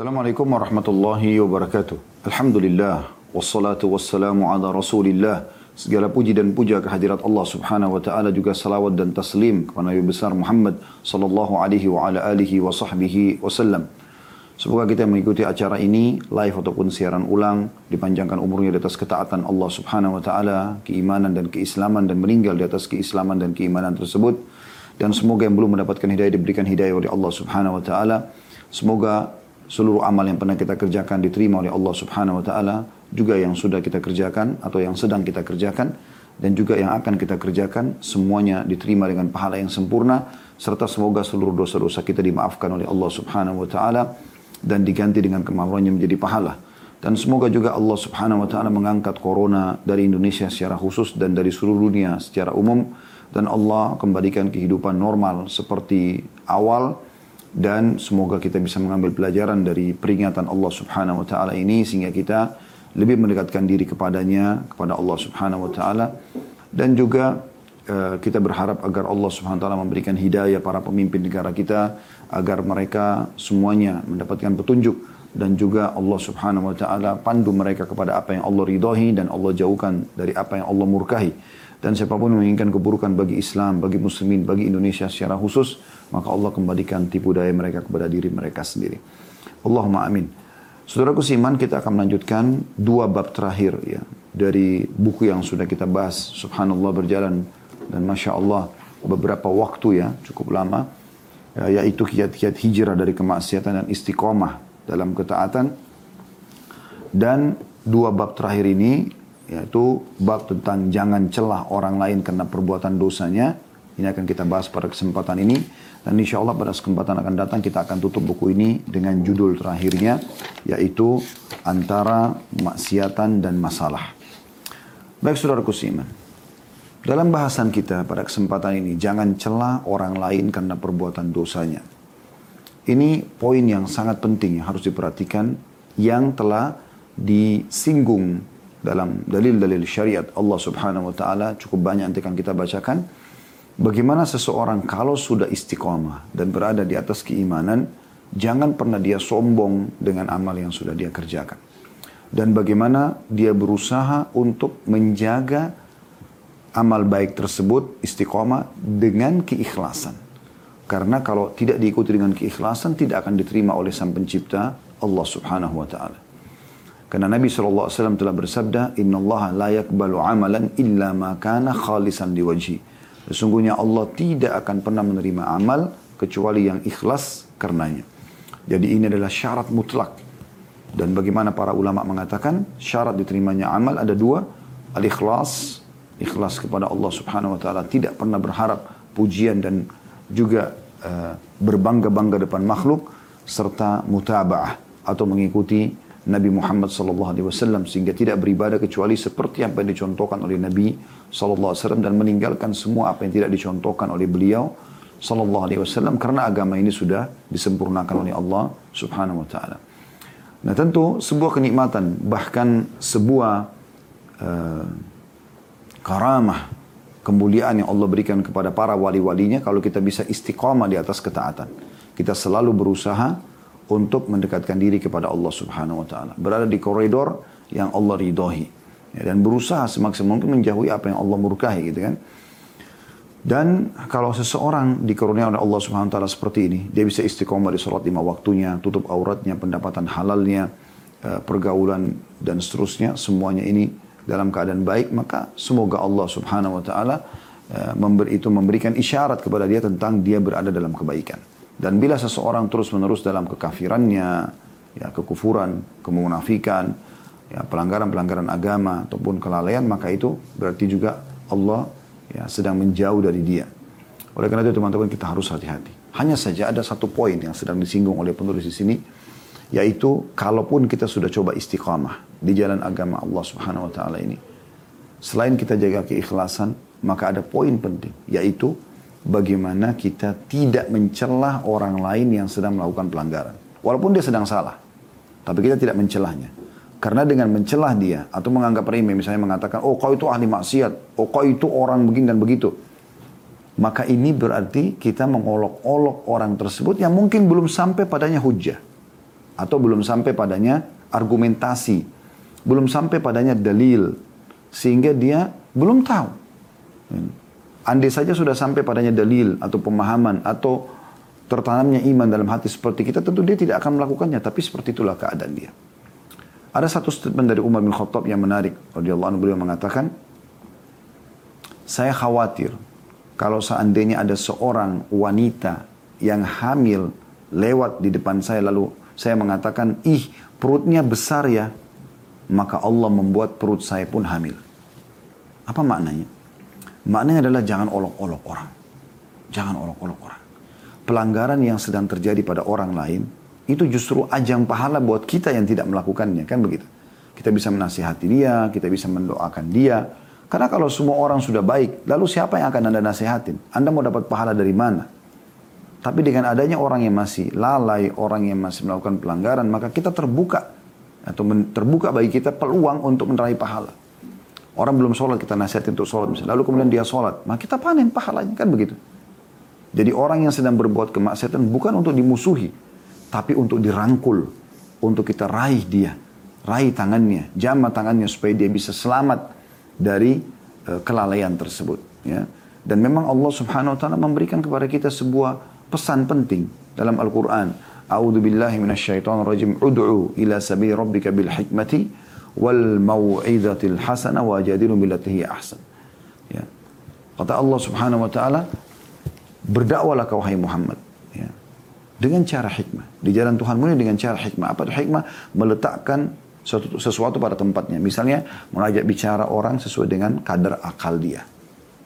Assalamualaikum warahmatullahi wabarakatuh. Alhamdulillah. Wassalatu wassalamu ala rasulillah. Segala puji dan puja kehadirat Allah subhanahu wa ta'ala juga salawat dan taslim kepada Nabi besar Muhammad sallallahu alaihi wa ala alihi wa sahbihi wasallam. Semoga kita mengikuti acara ini live ataupun siaran ulang dipanjangkan umurnya di atas ketaatan Allah subhanahu wa ta'ala, keimanan dan keislaman dan meninggal di atas keislaman dan keimanan tersebut. Dan semoga yang belum mendapatkan hidayah diberikan hidayah oleh Allah subhanahu wa ta'ala. Semoga seluruh amal yang pernah kita kerjakan diterima oleh Allah Subhanahu wa taala, juga yang sudah kita kerjakan atau yang sedang kita kerjakan dan juga yang akan kita kerjakan semuanya diterima dengan pahala yang sempurna serta semoga seluruh dosa-dosa kita dimaafkan oleh Allah Subhanahu wa taala dan diganti dengan kemampuannya menjadi pahala. Dan semoga juga Allah Subhanahu wa taala mengangkat corona dari Indonesia secara khusus dan dari seluruh dunia secara umum dan Allah kembalikan kehidupan normal seperti awal dan semoga kita bisa mengambil pelajaran dari peringatan Allah Subhanahu wa taala ini sehingga kita lebih mendekatkan diri kepadanya kepada Allah Subhanahu wa taala dan juga uh, kita berharap agar Allah Subhanahu wa taala memberikan hidayah para pemimpin negara kita agar mereka semuanya mendapatkan petunjuk dan juga Allah Subhanahu wa taala pandu mereka kepada apa yang Allah ridhoi dan Allah jauhkan dari apa yang Allah murkahi. Dan siapa pun menginginkan keburukan bagi Islam, bagi muslimin, bagi Indonesia secara khusus, maka Allah kembalikan tipu daya mereka kepada diri mereka sendiri. Allahumma amin. Saudaraku siman, kita akan melanjutkan dua bab terakhir ya dari buku yang sudah kita bahas. Subhanallah berjalan dan masya Allah beberapa waktu ya cukup lama ya, yaitu kiat-kiat hijrah dari kemaksiatan dan istiqomah dalam ketaatan dan dua bab terakhir ini yaitu bab tentang jangan celah orang lain karena perbuatan dosanya. Ini akan kita bahas pada kesempatan ini. Dan insya Allah pada kesempatan akan datang kita akan tutup buku ini dengan judul terakhirnya yaitu antara maksiatan dan masalah. Baik saudara kusiman. Dalam bahasan kita pada kesempatan ini jangan celah orang lain karena perbuatan dosanya. Ini poin yang sangat penting yang harus diperhatikan yang telah disinggung dalam dalil-dalil syariat Allah Subhanahu wa taala cukup banyak nanti akan kita bacakan bagaimana seseorang kalau sudah istiqomah dan berada di atas keimanan jangan pernah dia sombong dengan amal yang sudah dia kerjakan. Dan bagaimana dia berusaha untuk menjaga amal baik tersebut istiqomah dengan keikhlasan. Karena kalau tidak diikuti dengan keikhlasan tidak akan diterima oleh sang pencipta Allah Subhanahu wa taala. Karena Nabi SAW telah bersabda, Inna Allah la yakbalu amalan illa ma kana khalisan wajhi. Sesungguhnya Allah tidak akan pernah menerima amal kecuali yang ikhlas karenanya. Jadi ini adalah syarat mutlak. Dan bagaimana para ulama mengatakan syarat diterimanya amal ada dua. Al-ikhlas, ikhlas kepada Allah subhanahu wa ta'ala. Tidak pernah berharap pujian dan juga uh, berbangga-bangga depan makhluk. Serta mutaba'ah atau mengikuti Nabi Muhammad SAW sehingga tidak beribadah kecuali seperti apa yang dicontohkan oleh Nabi SAW dan meninggalkan semua apa yang tidak dicontohkan oleh beliau SAW karena agama ini sudah disempurnakan oleh Allah Subhanahu Wa Taala. Nah tentu sebuah kenikmatan bahkan sebuah uh, karamah kemuliaan yang Allah berikan kepada para wali-walinya kalau kita bisa istiqamah di atas ketaatan. Kita selalu berusaha untuk mendekatkan diri kepada Allah Subhanahu wa taala. Berada di koridor yang Allah ridhoi. Ya, dan berusaha semaksimal mungkin menjauhi apa yang Allah murkahi gitu kan. Dan kalau seseorang dikurniakan oleh Allah Subhanahu wa taala seperti ini, dia bisa istiqomah di salat lima waktunya, tutup auratnya, pendapatan halalnya, eh, pergaulan dan seterusnya, semuanya ini dalam keadaan baik, maka semoga Allah Subhanahu wa taala eh, memberi itu memberikan isyarat kepada dia tentang dia berada dalam kebaikan. Dan bila seseorang terus-menerus dalam kekafirannya, ya kekufuran, kemunafikan, ya pelanggaran-pelanggaran agama ataupun kelalaian, maka itu berarti juga Allah ya sedang menjauh dari dia. Oleh karena itu teman-teman kita harus hati-hati. Hanya saja ada satu poin yang sedang disinggung oleh penulis di sini, yaitu kalaupun kita sudah coba istiqamah di jalan agama Allah Subhanahu wa taala ini, selain kita jaga keikhlasan, maka ada poin penting, yaitu bagaimana kita tidak mencelah orang lain yang sedang melakukan pelanggaran. Walaupun dia sedang salah. Tapi kita tidak mencelahnya. Karena dengan mencelah dia atau menganggap remeh misalnya mengatakan, oh kau itu ahli maksiat, oh kau itu orang begini dan begitu. Maka ini berarti kita mengolok-olok orang tersebut yang mungkin belum sampai padanya hujah. atau belum sampai padanya argumentasi, belum sampai padanya dalil, sehingga dia belum tahu. Andai saja sudah sampai padanya dalil atau pemahaman atau tertanamnya iman dalam hati seperti kita, tentu dia tidak akan melakukannya. Tapi seperti itulah keadaan dia. Ada satu statement dari Umar bin Khattab yang menarik. Radiyallahu anhu beliau mengatakan, saya khawatir kalau seandainya ada seorang wanita yang hamil lewat di depan saya lalu saya mengatakan, ih perutnya besar ya, maka Allah membuat perut saya pun hamil. Apa maknanya? Maknanya adalah jangan olok-olok orang. Jangan olok-olok orang. Pelanggaran yang sedang terjadi pada orang lain, itu justru ajang pahala buat kita yang tidak melakukannya. Kan begitu. Kita bisa menasihati dia, kita bisa mendoakan dia. Karena kalau semua orang sudah baik, lalu siapa yang akan Anda nasihatin? Anda mau dapat pahala dari mana? Tapi dengan adanya orang yang masih lalai, orang yang masih melakukan pelanggaran, maka kita terbuka atau terbuka bagi kita peluang untuk meraih pahala. Orang belum sholat kita nasihat untuk sholat misalnya, lalu kemudian dia sholat, maka kita panen pahalanya kan begitu. Jadi orang yang sedang berbuat kemaksiatan bukan untuk dimusuhi, tapi untuk dirangkul, untuk kita raih dia, raih tangannya, jama tangannya supaya dia bisa selamat dari uh, kelalaian tersebut. Ya. Dan memang Allah Subhanahu Wa Taala memberikan kepada kita sebuah pesan penting dalam Al-Quran. A'udhu billahi minasyaitan rajim. Udu'u ila sabi rabbika bil hikmati wal maw'idatil hasana wa jadilu billatihi ahsan. Ya. Kata Allah subhanahu wa ta'ala, berdakwalah kau hai Muhammad. Dengan cara hikmah. Di jalan Tuhan ini dengan cara hikmah. Apa itu hikmah? Meletakkan sesuatu, sesuatu pada tempatnya. Misalnya mengajak bicara orang sesuai dengan kadar akal dia.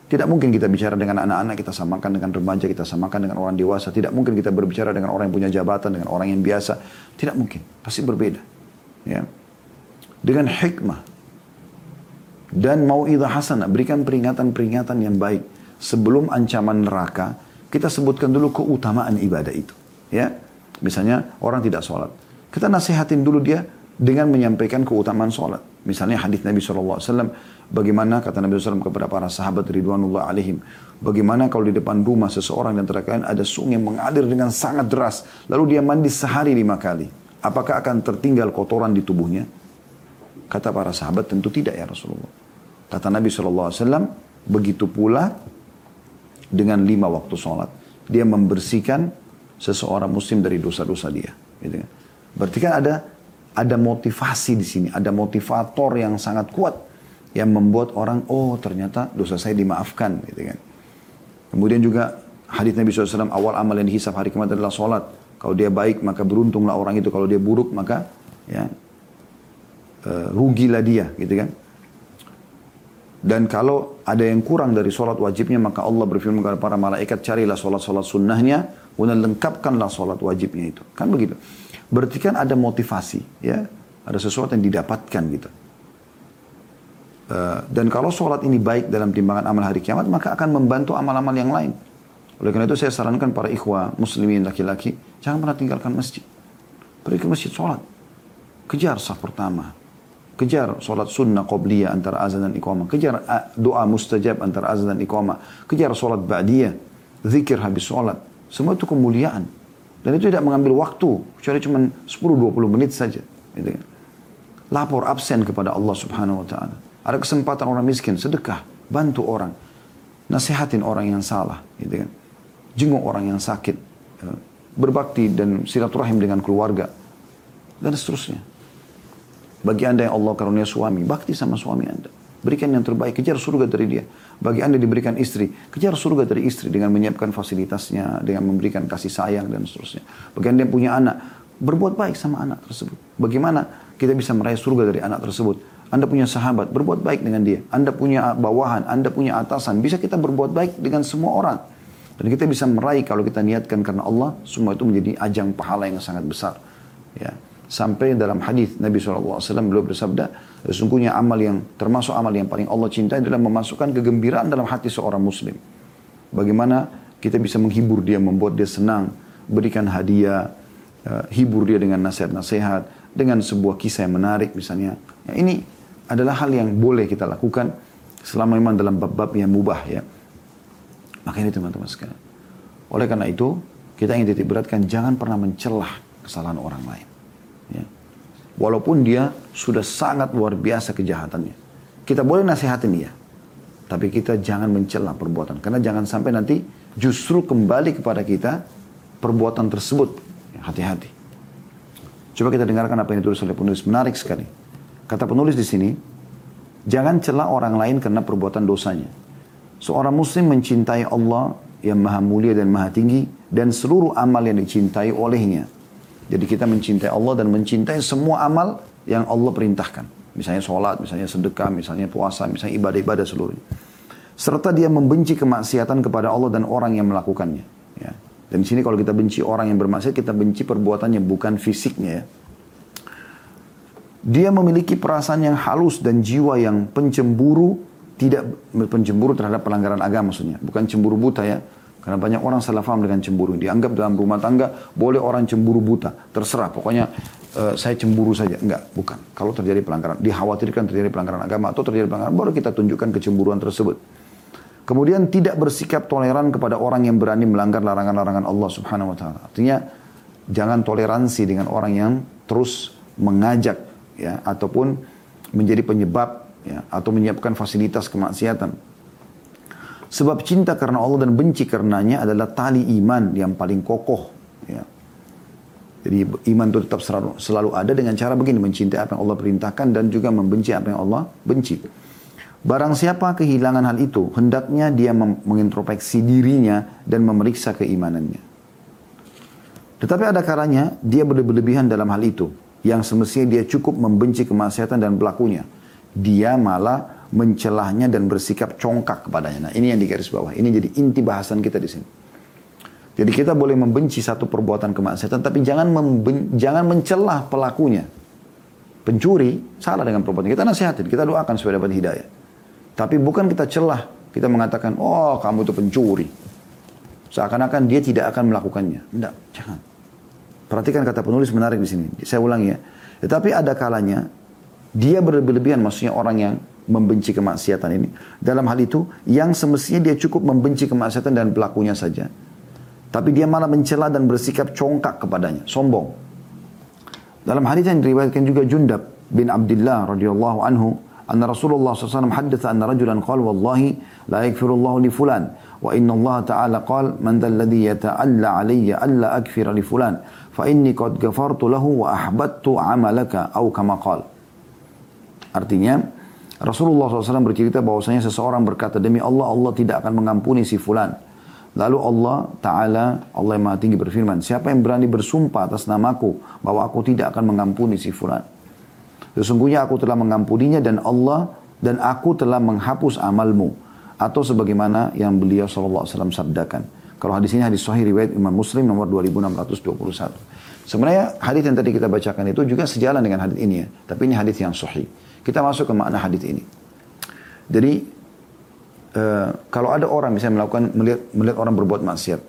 Tidak mungkin kita bicara dengan anak-anak, kita samakan dengan remaja, kita samakan dengan orang dewasa. Tidak mungkin kita berbicara dengan orang yang punya jabatan, dengan orang yang biasa. Tidak mungkin. Pasti berbeda. Ya. Dengan hikmah. Dan mau idah hasanah. Berikan peringatan-peringatan yang baik. Sebelum ancaman neraka, kita sebutkan dulu keutamaan ibadah itu. Ya. Misalnya orang tidak sholat. Kita nasihatin dulu dia dengan menyampaikan keutamaan sholat. Misalnya hadis Nabi SAW Bagaimana kata Nabi SAW kepada para sahabat Ridwanullah alaihim. Bagaimana kalau di depan rumah seseorang dan terkait ada sungai mengalir dengan sangat deras. Lalu dia mandi sehari lima kali. Apakah akan tertinggal kotoran di tubuhnya? Kata para sahabat tentu tidak ya Rasulullah. Kata Nabi SAW, begitu pula dengan lima waktu sholat. Dia membersihkan seseorang muslim dari dosa-dosa dia. Gitu kan. Berarti kan ada ada motivasi di sini, ada motivator yang sangat kuat yang membuat orang oh ternyata dosa saya dimaafkan gitu kan. Kemudian juga hadis Nabi SAW awal amal yang dihisap hari kiamat adalah sholat. Kalau dia baik maka beruntunglah orang itu. Kalau dia buruk maka ya uh, rugilah dia gitu kan. Dan kalau ada yang kurang dari sholat wajibnya maka Allah berfirman kepada para malaikat carilah sholat-sholat sunnahnya kemudian lengkapkanlah sholat wajibnya itu. Kan begitu. Berarti kan ada motivasi ya. Ada sesuatu yang didapatkan gitu. Eh, dan kalau sholat ini baik dalam timbangan amal hari kiamat, maka akan membantu amal-amal yang lain. Oleh karena itu saya sarankan para ikhwah muslimin laki-laki, jangan pernah tinggalkan masjid. Pergi ke masjid sholat. Kejar sah pertama. Kejar sholat sunnah qobliyah antara azan dan iqamah. Kejar eh, doa mustajab antara azan dan iqamah. Kejar sholat ba'diyah. Zikir habis sholat. Semua itu kemuliaan. Dan itu tidak mengambil waktu. Kecuali cuma 10-20 menit saja. Gitu kan. Lapor absen kepada Allah subhanahu wa ta'ala. Ada kesempatan orang miskin, sedekah, bantu orang. Nasihatin orang yang salah, gitu kan. Jenguk orang yang sakit. Ya. Berbakti dan silaturahim dengan keluarga. Dan seterusnya. Bagi anda yang Allah karunia suami, bakti sama suami anda. Berikan yang terbaik, kejar surga dari dia. Bagi anda diberikan istri, kejar surga dari istri dengan menyiapkan fasilitasnya, dengan memberikan kasih sayang dan seterusnya. Bagi anda yang punya anak, berbuat baik sama anak tersebut. Bagaimana kita bisa meraih surga dari anak tersebut? Anda punya sahabat, berbuat baik dengan dia. Anda punya bawahan, Anda punya atasan. Bisa kita berbuat baik dengan semua orang. Dan kita bisa meraih kalau kita niatkan karena Allah, semua itu menjadi ajang pahala yang sangat besar. Ya. Sampai dalam hadis Nabi SAW beliau bersabda, sesungguhnya amal yang termasuk amal yang paling Allah cintai adalah memasukkan kegembiraan dalam hati seorang muslim. Bagaimana kita bisa menghibur dia, membuat dia senang, berikan hadiah, uh, hibur dia dengan nasihat-nasihat, dengan sebuah kisah yang menarik misalnya. Ya, ini adalah hal yang boleh kita lakukan selama memang dalam bab-bab yang mubah ya. Maka ini teman-teman sekalian. Oleh karena itu, kita ingin titik beratkan jangan pernah mencelah kesalahan orang lain. Ya. Walaupun dia sudah sangat luar biasa kejahatannya. Kita boleh nasihatin dia. Tapi kita jangan mencela perbuatan. Karena jangan sampai nanti justru kembali kepada kita perbuatan tersebut. Ya, hati-hati. Coba kita dengarkan apa yang ditulis oleh penulis. Menarik sekali. Kata penulis di sini, jangan celah orang lain karena perbuatan dosanya. Seorang muslim mencintai Allah yang maha mulia dan maha tinggi dan seluruh amal yang dicintai olehnya. Jadi kita mencintai Allah dan mencintai semua amal yang Allah perintahkan. Misalnya sholat, misalnya sedekah, misalnya puasa, misalnya ibadah-ibadah seluruhnya. Serta dia membenci kemaksiatan kepada Allah dan orang yang melakukannya. Ya. Dan di sini kalau kita benci orang yang bermaksiat, kita benci perbuatannya, bukan fisiknya ya. Dia memiliki perasaan yang halus dan jiwa yang pencemburu, tidak pencemburu terhadap pelanggaran agama maksudnya. Bukan cemburu buta ya. Karena banyak orang salah paham dengan cemburu. Dianggap dalam rumah tangga, boleh orang cemburu buta. Terserah, pokoknya uh, saya cemburu saja. Enggak, bukan. Kalau terjadi pelanggaran, dikhawatirkan terjadi pelanggaran agama atau terjadi pelanggaran, baru kita tunjukkan kecemburuan tersebut. Kemudian tidak bersikap toleran kepada orang yang berani melanggar larangan-larangan Allah Subhanahu wa taala. Artinya jangan toleransi dengan orang yang terus mengajak ya ataupun menjadi penyebab ya atau menyiapkan fasilitas kemaksiatan. Sebab cinta karena Allah dan benci karenanya adalah tali iman yang paling kokoh ya. Jadi iman itu tetap selalu, selalu ada dengan cara begini mencintai apa yang Allah perintahkan dan juga membenci apa yang Allah benci. Barang siapa kehilangan hal itu, hendaknya dia mengintrospeksi dirinya dan memeriksa keimanannya. Tetapi ada kalanya dia berlebihan dalam hal itu, yang semestinya dia cukup membenci kemaksiatan dan pelakunya. Dia malah mencelahnya dan bersikap congkak kepadanya. Nah ini yang di garis bawah. Ini jadi inti bahasan kita di sini. Jadi kita boleh membenci satu perbuatan kemaksiatan, tapi jangan jangan mencelah pelakunya. Pencuri salah dengan perbuatan kita nasihatin, kita doakan supaya dapat hidayah. Tapi bukan kita celah, kita mengatakan, oh kamu itu pencuri. Seakan-akan dia tidak akan melakukannya. Tidak, jangan. Perhatikan kata penulis menarik di sini. Saya ulangi ya. Tetapi ada kalanya dia berlebihan maksudnya orang yang membenci kemaksiatan ini. Dalam hal itu, yang semestinya dia cukup membenci kemaksiatan dan pelakunya saja. Tapi dia malah mencela dan bersikap congkak kepadanya, sombong. Dalam hadis yang diriwayatkan juga Jundab bin Abdullah radhiyallahu anhu, anna Rasulullah SAW haddatha anna rajulan qala wallahi la yakfirullahu wa inna Allah ta'ala qala man dhal ladhi yata'alla alayya alla akfira li fulan fa inni qad ghafartu lahu amalaka au kama. Artinya, Rasulullah SAW bercerita bahwasanya seseorang berkata demi Allah Allah tidak akan mengampuni si fulan. Lalu Allah Ta'ala, Allah yang maha tinggi berfirman, siapa yang berani bersumpah atas namaku bahwa aku tidak akan mengampuni si fulan. Sesungguhnya aku telah mengampuninya dan Allah dan aku telah menghapus amalmu. Atau sebagaimana yang beliau SAW sabdakan. Kalau hadis ini hadis sahih riwayat Imam Muslim nomor 2621. Sebenarnya hadis yang tadi kita bacakan itu juga sejalan dengan hadis ini ya. Tapi ini hadis yang sahih. Kita masuk ke makna hadis ini. Jadi uh, kalau ada orang misalnya melakukan melihat, melihat orang berbuat maksiat,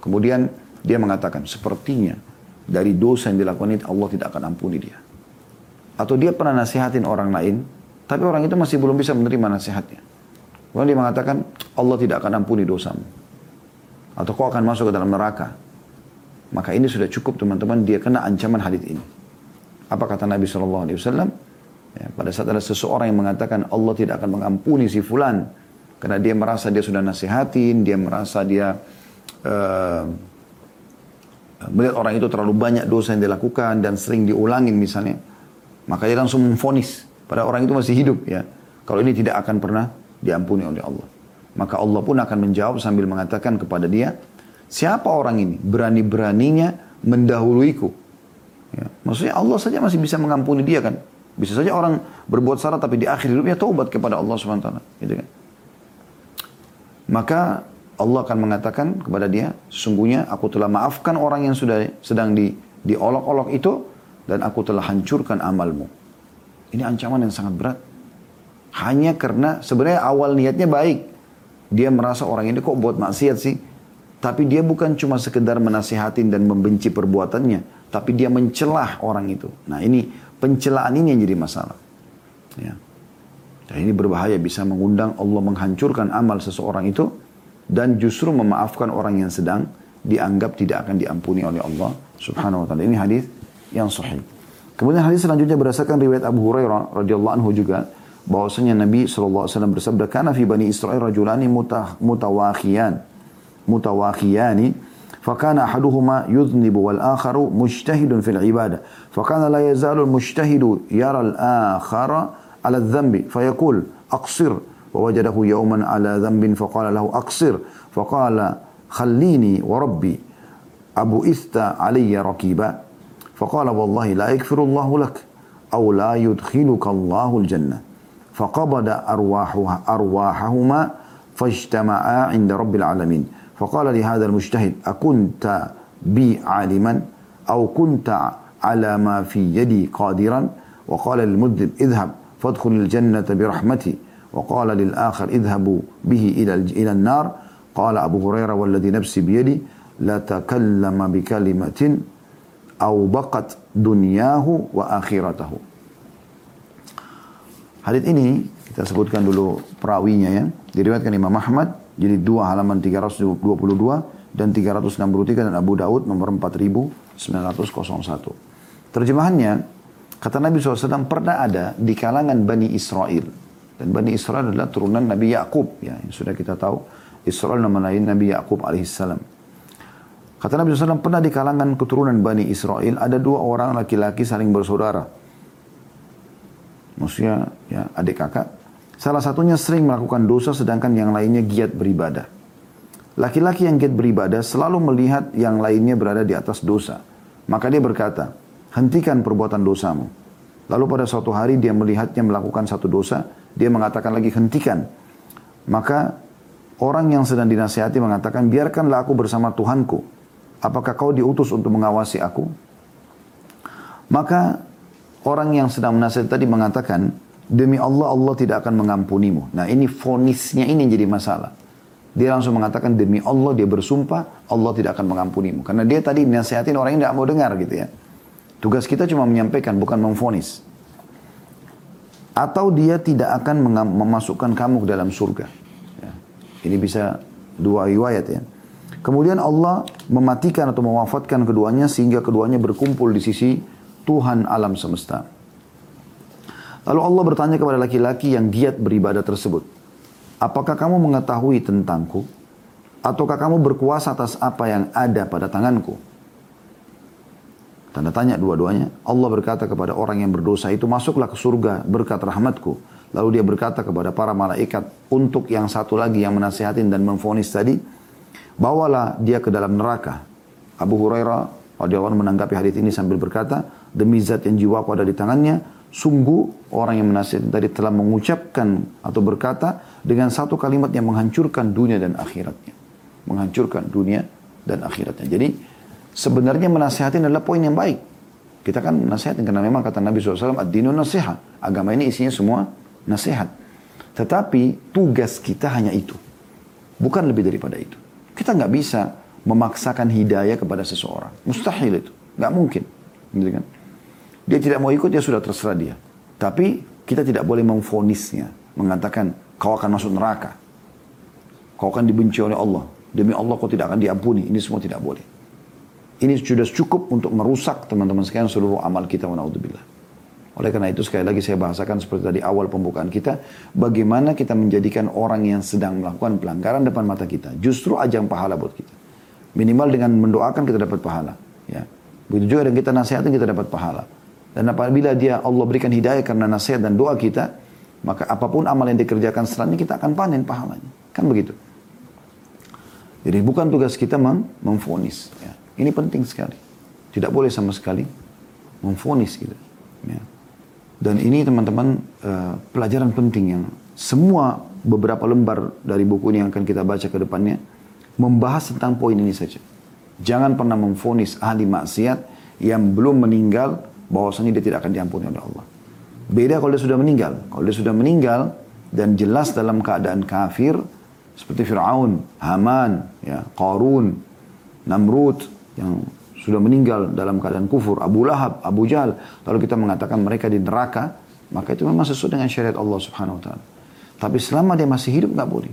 kemudian dia mengatakan sepertinya dari dosa yang dilakukan itu Allah tidak akan ampuni dia atau dia pernah nasihatin orang lain, tapi orang itu masih belum bisa menerima nasihatnya. Kemudian dia mengatakan, Allah tidak akan ampuni dosamu. Atau kau akan masuk ke dalam neraka. Maka ini sudah cukup teman-teman, dia kena ancaman hadis ini. Apa kata Nabi SAW? Ya, pada saat ada seseorang yang mengatakan Allah tidak akan mengampuni si fulan. Karena dia merasa dia sudah nasihatin, dia merasa dia uh, melihat orang itu terlalu banyak dosa yang dilakukan dan sering diulangin misalnya. Maka dia langsung memfonis pada orang itu masih hidup ya. Kalau ini tidak akan pernah diampuni oleh Allah. Maka Allah pun akan menjawab sambil mengatakan kepada dia, siapa orang ini berani-beraninya mendahuluiku? Ya. Maksudnya Allah saja masih bisa mengampuni dia kan. Bisa saja orang berbuat salah tapi di akhir hidupnya taubat kepada Allah SWT. Gitu kan. Maka Allah akan mengatakan kepada dia, sesungguhnya aku telah maafkan orang yang sudah sedang di, diolok-olok itu dan aku telah hancurkan amalmu. Ini ancaman yang sangat berat. Hanya karena sebenarnya awal niatnya baik. Dia merasa orang ini kok buat maksiat sih. Tapi dia bukan cuma sekedar menasihatin dan membenci perbuatannya. Tapi dia mencelah orang itu. Nah ini pencelaan ini yang jadi masalah. Ya. Dan ini berbahaya bisa mengundang Allah menghancurkan amal seseorang itu. Dan justru memaafkan orang yang sedang dianggap tidak akan diampuni oleh Allah subhanahu wa ta'ala. Ini hadis yang sahih. Kemudian hadis selanjutnya berdasarkan riwayat Abu Hurairah radhiyallahu anhu juga bahwasanya Nabi SAW bersabda kana fi bani Israel rajulani mutawakhiyan mutawakhiyani فكان أحدهما يذنب والآخر مجتهد في العبادة. فكان لا يزال المجتهد يرى الآخر على الذنب فيقول أقصر. ووجده يوما على ذنب فقال له أقصر. فقال خليني وربي أبو إثت علي ركيبا؟ فقال والله لا يكفر الله لك أو لا يدخلك الله الجنة. فقبض أرواحها أرواحهما فاجتمعا عند رب العالمين. فقال لهذا المجتهد أكنت بي عالما أو كنت على ما في يدي قادرا؟ وقال للمذنب اذهب فادخل الجنة برحمتي. وقال للآخر اذهبوا به إلى إلى النار. قال أبو هريرة والذي نفسي بيدي لتكلم بكلمة أو بقت دنياه وآخرته. Hadis ini kita sebutkan dulu perawinya ya. Diriwayatkan Imam Ahmad. Jadi dua halaman 322 dan 363 dan Abu Daud nomor 4901. Terjemahannya kata Nabi SAW pernah ada di kalangan Bani Israel dan Bani Israel adalah turunan Nabi Yakub ya yang sudah kita tahu Israel nama lain Nabi Yakub alaihissalam. Kata Nabi SAW pernah di kalangan keturunan Bani Israel ada dua orang laki-laki saling bersaudara. Maksudnya ya adik kakak. Salah satunya sering melakukan dosa sedangkan yang lainnya giat beribadah. Laki-laki yang giat beribadah selalu melihat yang lainnya berada di atas dosa. Maka dia berkata, hentikan perbuatan dosamu. Lalu pada suatu hari dia melihatnya melakukan satu dosa, dia mengatakan lagi hentikan. Maka orang yang sedang dinasihati mengatakan, biarkanlah aku bersama Tuhanku. Apakah kau diutus untuk mengawasi aku? Maka orang yang sedang menasihati tadi mengatakan, demi Allah, Allah tidak akan mengampunimu. Nah ini fonisnya ini jadi masalah. Dia langsung mengatakan demi Allah dia bersumpah Allah tidak akan mengampunimu. Karena dia tadi nasihatin orang yang tidak mau dengar gitu ya. Tugas kita cuma menyampaikan bukan memfonis atau dia tidak akan memasukkan kamu ke dalam surga. Ya. Ini bisa dua riwayat ya. Kemudian Allah mematikan atau mewafatkan keduanya sehingga keduanya berkumpul di sisi Tuhan alam semesta. Lalu Allah bertanya kepada laki-laki yang giat beribadah tersebut, apakah kamu mengetahui tentangku? Ataukah kamu berkuasa atas apa yang ada pada tanganku? Tanda tanya dua-duanya. Allah berkata kepada orang yang berdosa itu, masuklah ke surga berkat rahmatku. Lalu dia berkata kepada para malaikat, untuk yang satu lagi yang menasihatin dan memfonis tadi, bawalah dia ke dalam neraka. Abu Hurairah radhiyallahu menanggapi hadis ini sambil berkata, demi zat yang jiwaku ada di tangannya, sungguh orang yang menasihatin tadi telah mengucapkan atau berkata dengan satu kalimat yang menghancurkan dunia dan akhiratnya. Menghancurkan dunia dan akhiratnya. Jadi sebenarnya menasihatin adalah poin yang baik. Kita kan nasihatin karena memang kata Nabi SAW, ad-dinu nasihat. Agama ini isinya semua nasihat. Tetapi tugas kita hanya itu. Bukan lebih daripada itu. Kita nggak bisa memaksakan hidayah kepada seseorang. Mustahil itu. Nggak mungkin. Gitu kan? Dia tidak mau ikut, ya sudah terserah dia. Tapi kita tidak boleh memfonisnya. Mengatakan, kau akan masuk neraka. Kau akan dibenci oleh Allah. Demi Allah kau tidak akan diampuni. Ini semua tidak boleh. Ini sudah cukup untuk merusak teman-teman sekalian seluruh amal kita. Wa oleh karena itu sekali lagi saya bahasakan seperti tadi awal pembukaan kita. Bagaimana kita menjadikan orang yang sedang melakukan pelanggaran depan mata kita. Justru ajang pahala buat kita. Minimal dengan mendoakan kita dapat pahala. Ya. Begitu juga dengan kita nasihatin kita dapat pahala. Dan apabila dia Allah berikan hidayah karena nasihat dan doa kita. Maka apa pun amal yang dikerjakan setelahnya kita akan panen pahalanya. Kan begitu. Jadi bukan tugas kita mem memfonis. Ya. Ini penting sekali. Tidak boleh sama sekali memfonis gitu. Ya. Dan ini teman-teman uh, pelajaran penting yang semua beberapa lembar dari buku ini yang akan kita baca ke depannya membahas tentang poin ini saja. Jangan pernah memfonis ahli maksiat yang belum meninggal bahwasanya dia tidak akan diampuni oleh Allah. Beda kalau dia sudah meninggal. Kalau dia sudah meninggal dan jelas dalam keadaan kafir seperti Fir'aun, Haman, ya, Qarun, Namrud, yang sudah meninggal dalam keadaan kufur, Abu Lahab, Abu Jahal, lalu kita mengatakan mereka di neraka, maka itu memang sesuai dengan syariat Allah Subhanahu wa taala. Tapi selama dia masih hidup nggak boleh.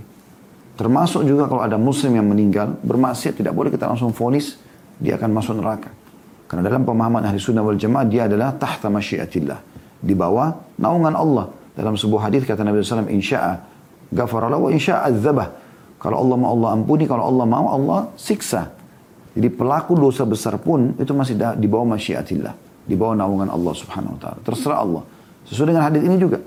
Termasuk juga kalau ada muslim yang meninggal bermaksiat tidak boleh kita langsung fonis dia akan masuk neraka. Karena dalam pemahaman ahli sunnah wal jamaah dia adalah tahta masyiatillah. Di bawah naungan Allah. Dalam sebuah hadis kata Nabi SAW, insya'a ghafaralah wa insya'a adzabah. Kalau Allah mau Allah ampuni, kalau Allah mau Allah siksa. Jadi pelaku dosa besar pun itu masih di bawah masyiatillah. Di bawah naungan Allah subhanahu wa ta'ala. Terserah Allah. Sesuai dengan hadis ini juga.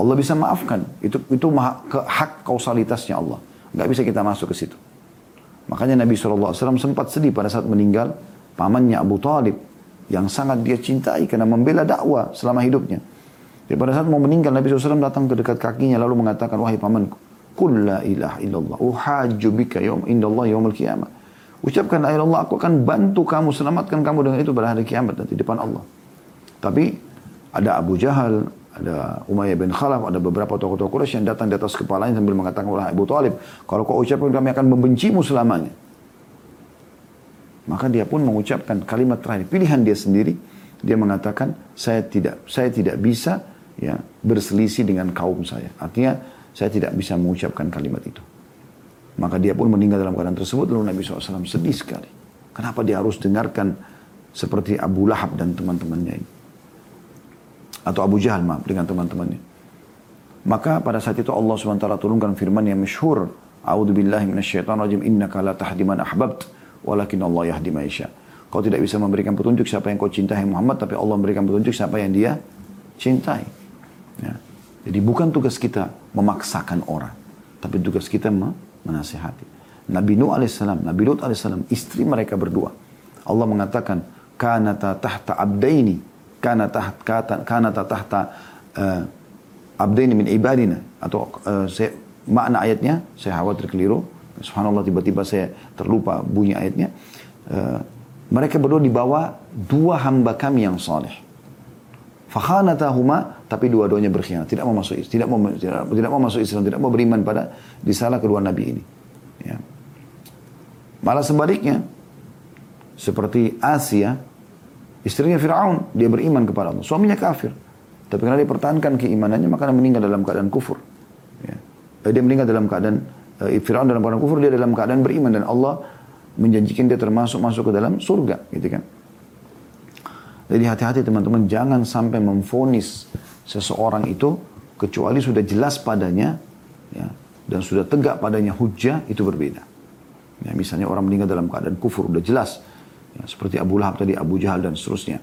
Allah bisa maafkan. Itu itu hak kausalitasnya Allah. Nggak bisa kita masuk ke situ. Makanya Nabi SAW sempat sedih pada saat meninggal pamannya Abu Talib yang sangat dia cintai karena membela dakwah selama hidupnya. Jadi pada saat mau meninggal Nabi SAW datang ke dekat kakinya lalu mengatakan wahai pamanku Qul la ilaha illallah uhajju bika indallah yawmal qiyamah. Ucapkan la Allah aku akan bantu kamu selamatkan kamu dengan itu pada hari kiamat nanti di depan Allah. Tapi ada Abu Jahal, ada Umayyah bin Khalaf, ada beberapa tokoh-tokoh Quraisy yang datang di atas kepalanya sambil mengatakan, wahai Abu Talib, kalau kau ucapkan kami akan membencimu selamanya. Maka dia pun mengucapkan kalimat terakhir, pilihan dia sendiri. Dia mengatakan, saya tidak saya tidak bisa ya berselisih dengan kaum saya. Artinya, saya tidak bisa mengucapkan kalimat itu. Maka dia pun meninggal dalam keadaan tersebut. Lalu Nabi SAW sedih sekali. Kenapa dia harus dengarkan seperti Abu Lahab dan teman-temannya ini atau Abu Jahal maaf dengan teman-temannya. Maka pada saat itu Allah SWT turunkan firman yang masyhur, A'udzu billahi rajim, innaka la tahdi man ahbabt, walakin Allah yahdi man yasha. Kau tidak bisa memberikan petunjuk siapa yang kau cintai Muhammad, tapi Allah memberikan petunjuk siapa yang dia cintai. Ya. Jadi bukan tugas kita memaksakan orang, tapi tugas kita menasihati. Nabi Nuh alaihissalam, Nabi Lut alaihissalam, istri mereka berdua. Allah mengatakan, kanata tahta abdaini kana tahta kana tahta uh, abdaini min ibadina atau uh, saya, makna ayatnya saya khawatir keliru subhanallah tiba-tiba saya terlupa bunyi ayatnya uh, mereka berdua dibawa dua hamba kami yang saleh fakhanatahuma tapi dua-duanya berkhianat tidak mau masuk tidak mau tidak, tidak mau masuk Islam tidak mau beriman pada disalah kedua nabi ini ya. malah sebaliknya seperti Asia Istrinya Fir'aun, dia beriman kepada Allah. Suaminya kafir. Tapi karena dia pertahankan keimanannya, maka dia meninggal dalam keadaan kufur. Ya. Eh, dia meninggal dalam keadaan, Fir'aun dalam keadaan kufur, dia dalam keadaan beriman. Dan Allah menjanjikan dia termasuk masuk ke dalam surga. Gitu kan. Jadi hati-hati teman-teman, jangan sampai memfonis seseorang itu, kecuali sudah jelas padanya, ya, dan sudah tegak padanya hujah, itu berbeda. Ya, misalnya orang meninggal dalam keadaan kufur, udah jelas Ya, seperti Abu Lahab tadi, Abu Jahal dan seterusnya.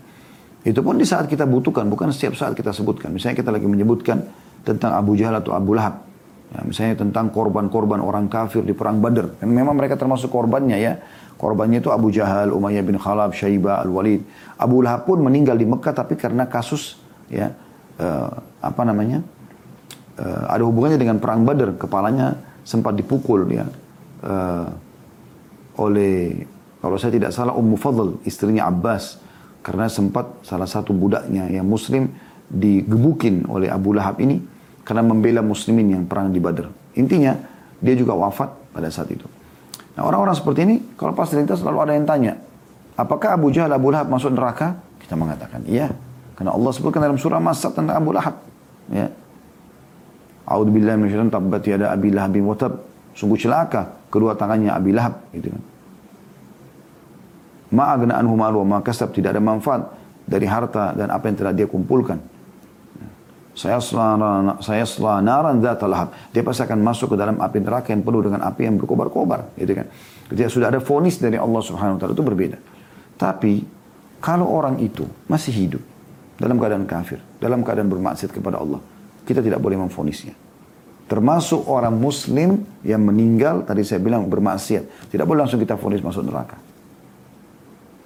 Itu pun di saat kita butuhkan, bukan setiap saat kita sebutkan. Misalnya kita lagi menyebutkan tentang Abu Jahal atau Abu Lahab. Ya, misalnya tentang korban-korban orang kafir di perang Badr. Dan memang mereka termasuk korbannya ya. Korbannya itu Abu Jahal, Umayyah bin Khalaf, Syaibah, Al-Walid. Abu Lahab pun meninggal di Mekah tapi karena kasus ya uh, apa namanya? Uh, ada hubungannya dengan perang Badr. Kepalanya sempat dipukul ya uh, oleh kalau saya tidak salah Ummu Fadl, istrinya Abbas. Karena sempat salah satu budaknya yang muslim digebukin oleh Abu Lahab ini karena membela muslimin yang perang di Badr. Intinya dia juga wafat pada saat itu. Nah orang-orang seperti ini kalau pas terlintas selalu ada yang tanya, apakah Abu Jahal Abu Lahab masuk neraka? Kita mengatakan iya. Karena Allah sebutkan dalam surah Masad tentang Abu Lahab. Ya. A'udzu billahi minasyaitonir tabbat yada Abi Lahab wa tab. Sungguh celaka kedua tangannya Abi Lahab gitu kan. Ma'agna anhu malu wa kasab tidak ada manfaat dari harta dan apa yang telah dia kumpulkan. Saya saya naran zat lahab. Dia pasti akan masuk ke dalam api neraka yang penuh dengan api yang berkobar-kobar, gitu kan. Ketika sudah ada fonis dari Allah Subhanahu wa taala itu berbeda. Tapi kalau orang itu masih hidup dalam keadaan kafir, dalam keadaan bermaksiat kepada Allah, kita tidak boleh memfonisnya. Termasuk orang muslim yang meninggal, tadi saya bilang bermaksiat. Tidak boleh langsung kita fonis masuk neraka.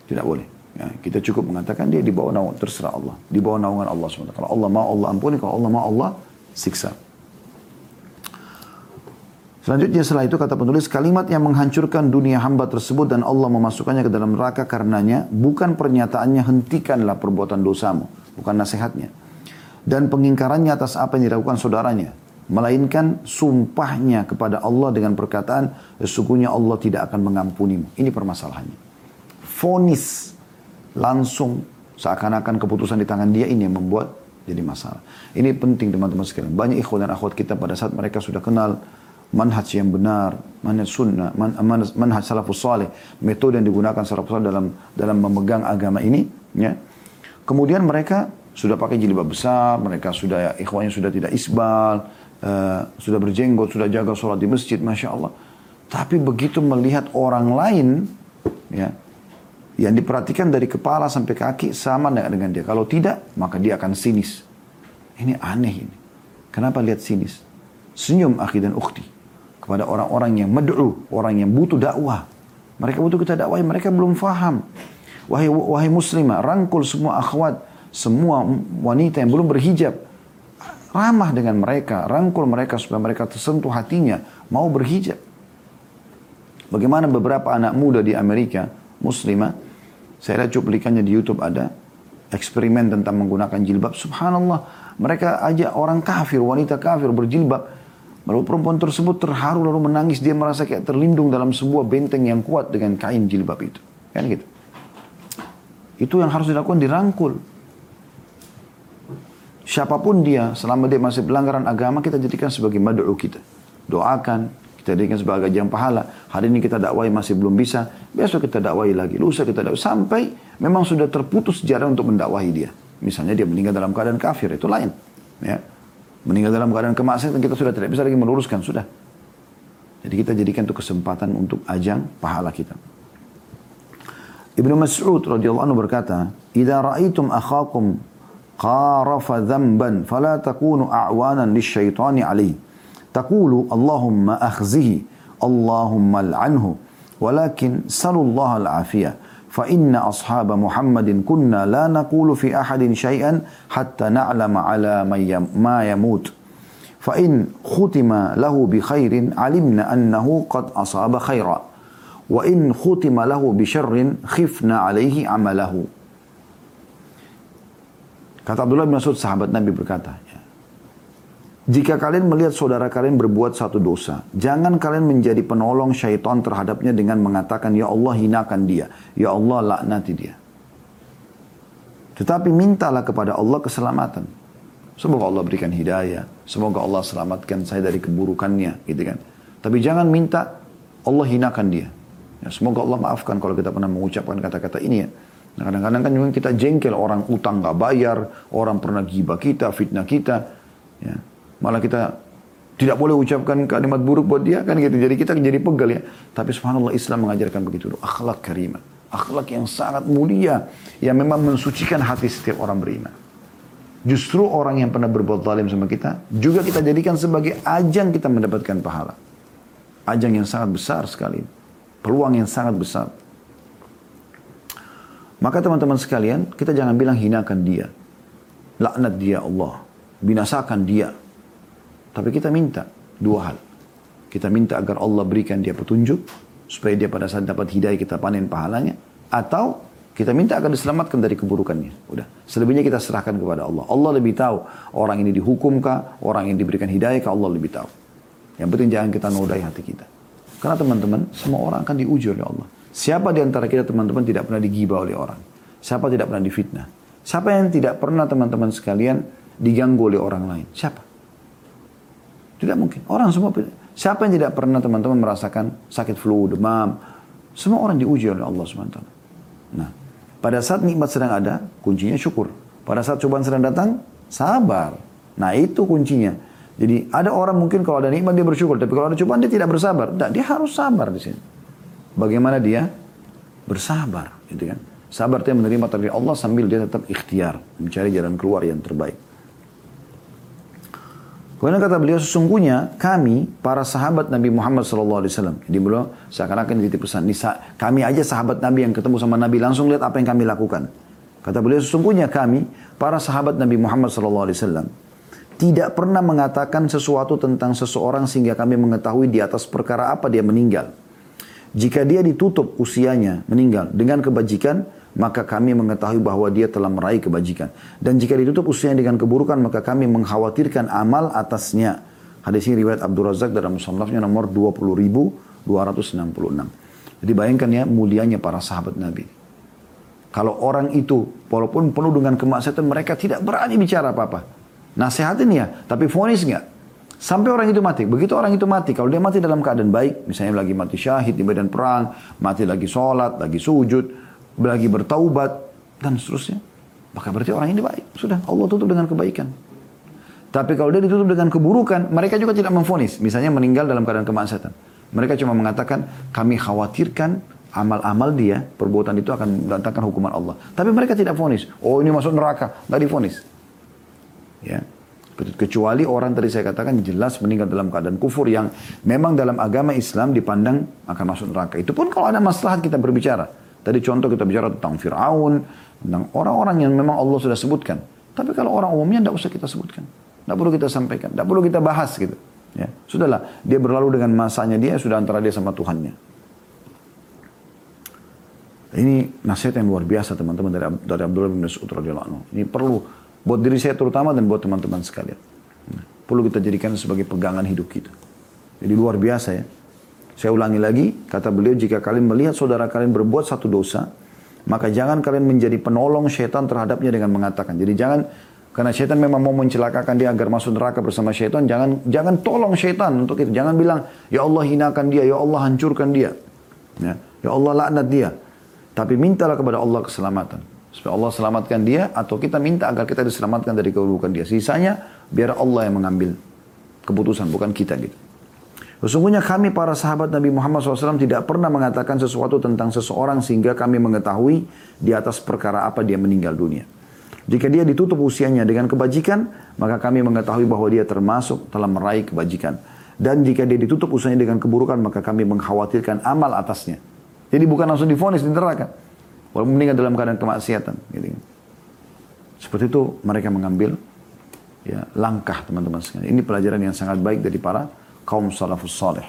Tidak boleh. Ya, kita cukup mengatakan dia di bawah naungan, terserah Allah. Di bawah naungan Allah SWT. Kalau Allah mau Allah ampuni, kalau Allah mau Allah siksa. Selanjutnya setelah itu kata penulis kalimat yang menghancurkan dunia hamba tersebut dan Allah memasukkannya ke dalam neraka karenanya bukan pernyataannya hentikanlah perbuatan dosamu, bukan nasihatnya. Dan pengingkarannya atas apa yang dilakukan saudaranya, melainkan sumpahnya kepada Allah dengan perkataan sesungguhnya Allah tidak akan mengampunimu. Ini permasalahannya fonis langsung seakan-akan keputusan di tangan dia ini yang membuat jadi masalah. Ini penting teman-teman sekalian. Banyak ikhwan dan akhwat kita pada saat mereka sudah kenal manhaj yang benar, manhaj sunnah, man, manhaj salafus salih, metode yang digunakan salafus salih dalam dalam memegang agama ini, ya. Kemudian mereka sudah pakai jilbab besar, mereka sudah ikhwannya sudah tidak isbal, uh, sudah berjenggot, sudah jaga sholat di masjid, masya Allah. Tapi begitu melihat orang lain, ya, yang diperhatikan dari kepala sampai kaki sama dengan dia. Kalau tidak, maka dia akan sinis. Ini aneh ini. Kenapa lihat sinis? Senyum akhi dan ukhti. Kepada orang-orang yang med'u, orang yang butuh dakwah. Mereka butuh kita dakwah, mereka belum faham. Wahai, wahai muslimah, rangkul semua akhwat, semua wanita yang belum berhijab. Ramah dengan mereka, rangkul mereka supaya mereka tersentuh hatinya, mau berhijab. Bagaimana beberapa anak muda di Amerika, muslimah, saya lihat cuplikannya di YouTube ada eksperimen tentang menggunakan jilbab. Subhanallah, mereka aja orang kafir, wanita kafir berjilbab. Lalu perempuan tersebut terharu lalu menangis. Dia merasa kayak terlindung dalam sebuah benteng yang kuat dengan kain jilbab itu. Kan gitu. Itu yang harus dilakukan dirangkul. Siapa pun dia, selama dia masih pelanggaran agama, kita jadikan sebagai mad'u kita. Doakan, kita jadikan sebagai ajang pahala. Hari ini kita dakwai masih belum bisa. Besok kita dakwai lagi. Lusa kita dakwai. Sampai memang sudah terputus jalan untuk mendakwahi dia. Misalnya dia meninggal dalam keadaan kafir. Itu lain. Ya. Meninggal dalam keadaan kemaksiatan kita sudah tidak bisa lagi meluruskan. Sudah. Jadi kita jadikan itu kesempatan untuk ajang pahala kita. Ibnu Mas'ud radhiyallahu anhu berkata, "Idza ra'aitum akhakum qarafa dhanban fala takunu a'wanan lisyaitani alaihi." تقول اللهم أخزه اللهم العنه ولكن سلوا الله العافية. فإن أصحاب محمد كنا لا نقول في أحد شيئا حتى نعلم على ما يموت. فإن ختم له بخير علمنا أنه قد أصاب خيرا. وإن ختم له بشر خفنا عليه عمله. Kata Abdullah bin Mas'ud sahabat Nabi berkata, Jika kalian melihat saudara kalian berbuat satu dosa, jangan kalian menjadi penolong syaitan terhadapnya dengan mengatakan, Ya Allah hinakan dia, Ya Allah laknati dia. Tetapi mintalah kepada Allah keselamatan. Semoga Allah berikan hidayah, semoga Allah selamatkan saya dari keburukannya, gitu kan. Tapi jangan minta Allah hinakan dia. Ya, semoga Allah maafkan kalau kita pernah mengucapkan kata-kata ini ya. Nah, kadang-kadang kan kita jengkel orang utang nggak bayar, orang pernah gibah kita, fitnah kita. Ya. Malah kita tidak boleh ucapkan kalimat buruk buat dia kan gitu. Jadi kita jadi pegal ya. Tapi subhanallah Islam mengajarkan begitu. Akhlak karimah. Akhlak yang sangat mulia. Yang memang mensucikan hati setiap orang beriman. Justru orang yang pernah berbuat zalim sama kita. Juga kita jadikan sebagai ajang kita mendapatkan pahala. Ajang yang sangat besar sekali. Peluang yang sangat besar. Maka teman-teman sekalian, kita jangan bilang hinakan dia. Laknat dia Allah. Binasakan dia. Tapi kita minta dua hal. Kita minta agar Allah berikan dia petunjuk, supaya dia pada saat dapat hidayah kita panen pahalanya. Atau kita minta agar diselamatkan dari keburukannya. Udah. Selebihnya kita serahkan kepada Allah. Allah lebih tahu orang ini dihukumkah, orang yang diberikan hidayah kah Allah lebih tahu. Yang penting jangan kita nodai hati kita. Karena teman-teman, semua orang akan diuji oleh Allah. Siapa di antara kita teman-teman tidak pernah digibah oleh orang? Siapa tidak pernah difitnah? Siapa yang tidak pernah teman-teman sekalian diganggu oleh orang lain? Siapa? Tidak mungkin. Orang semua, siapa yang tidak pernah teman-teman merasakan sakit flu, demam. Semua orang diuji oleh Allah SWT. Nah, pada saat nikmat sedang ada, kuncinya syukur. Pada saat cobaan sedang datang, sabar. Nah, itu kuncinya. Jadi ada orang mungkin kalau ada nikmat dia bersyukur, tapi kalau ada cobaan dia tidak bersabar. Tidak, dia harus sabar di sini. Bagaimana dia bersabar, gitu kan? Sabar dia menerima takdir Allah sambil dia tetap ikhtiar mencari jalan keluar yang terbaik. Kemudian kata beliau, sesungguhnya kami, para sahabat Nabi Muhammad SAW. Jadi beliau seakan-akan dititip pesan. Kami aja sahabat Nabi yang ketemu sama Nabi, langsung lihat apa yang kami lakukan. Kata beliau, sesungguhnya kami, para sahabat Nabi Muhammad SAW. Tidak pernah mengatakan sesuatu tentang seseorang sehingga kami mengetahui di atas perkara apa dia meninggal. Jika dia ditutup usianya meninggal dengan kebajikan, maka kami mengetahui bahwa dia telah meraih kebajikan. Dan jika ditutup usianya dengan keburukan, maka kami mengkhawatirkan amal atasnya. Hadis ini riwayat Abdul Razak dalam musannafnya nomor 20.266. Jadi bayangkan ya mulianya para sahabat Nabi. Kalau orang itu walaupun penuh dengan kemaksiatan mereka tidak berani bicara apa-apa. Nasihatin ya, tapi fonis nggak. Sampai orang itu mati. Begitu orang itu mati, kalau dia mati dalam keadaan baik, misalnya lagi mati syahid di medan perang, mati lagi sholat, lagi sujud, lagi bertaubat, dan seterusnya. Maka berarti orang ini baik. Sudah, Allah tutup dengan kebaikan. Tapi kalau dia ditutup dengan keburukan, mereka juga tidak memfonis. Misalnya meninggal dalam keadaan kemaksiatan. Mereka cuma mengatakan, kami khawatirkan amal-amal dia, perbuatan itu akan mendatangkan hukuman Allah. Tapi mereka tidak fonis. Oh ini masuk neraka, nggak difonis. Ya. Kecuali orang tadi saya katakan jelas meninggal dalam keadaan kufur yang memang dalam agama Islam dipandang akan masuk neraka. Itu pun kalau ada masalah kita berbicara. Tadi contoh kita bicara tentang Fir'aun, tentang orang-orang yang memang Allah sudah sebutkan. Tapi kalau orang umumnya tidak usah kita sebutkan. Tidak perlu kita sampaikan, tidak perlu kita bahas gitu. Ya, sudahlah, dia berlalu dengan masanya dia, sudah antara dia sama Tuhannya. Ini nasihat yang luar biasa teman-teman dari, dari Abdullah bin Mas'ud radhiyallahu. Ini perlu Buat diri saya terutama dan buat teman-teman sekalian. Nah, perlu kita jadikan sebagai pegangan hidup kita. Jadi luar biasa ya. Saya ulangi lagi, kata beliau, jika kalian melihat saudara kalian berbuat satu dosa, maka jangan kalian menjadi penolong syaitan terhadapnya dengan mengatakan. Jadi jangan, karena syaitan memang mau mencelakakan dia agar masuk neraka bersama syaitan, jangan jangan tolong syaitan untuk itu. Jangan bilang, ya Allah hinakan dia, ya Allah hancurkan dia. Ya, ya Allah laknat dia. Tapi mintalah kepada Allah keselamatan. Supaya Allah selamatkan dia atau kita minta agar kita diselamatkan dari keburukan dia. Sisanya biar Allah yang mengambil keputusan, bukan kita gitu. Sesungguhnya kami para sahabat Nabi Muhammad SAW tidak pernah mengatakan sesuatu tentang seseorang sehingga kami mengetahui di atas perkara apa dia meninggal dunia. Jika dia ditutup usianya dengan kebajikan, maka kami mengetahui bahwa dia termasuk telah meraih kebajikan. Dan jika dia ditutup usianya dengan keburukan, maka kami mengkhawatirkan amal atasnya. Jadi bukan langsung difonis di neraka. Walaupun meninggal dalam keadaan kemaksiatan. Gitu. Seperti itu mereka mengambil ya, langkah teman-teman sekalian. Ini pelajaran yang sangat baik dari para kaum salafus salih.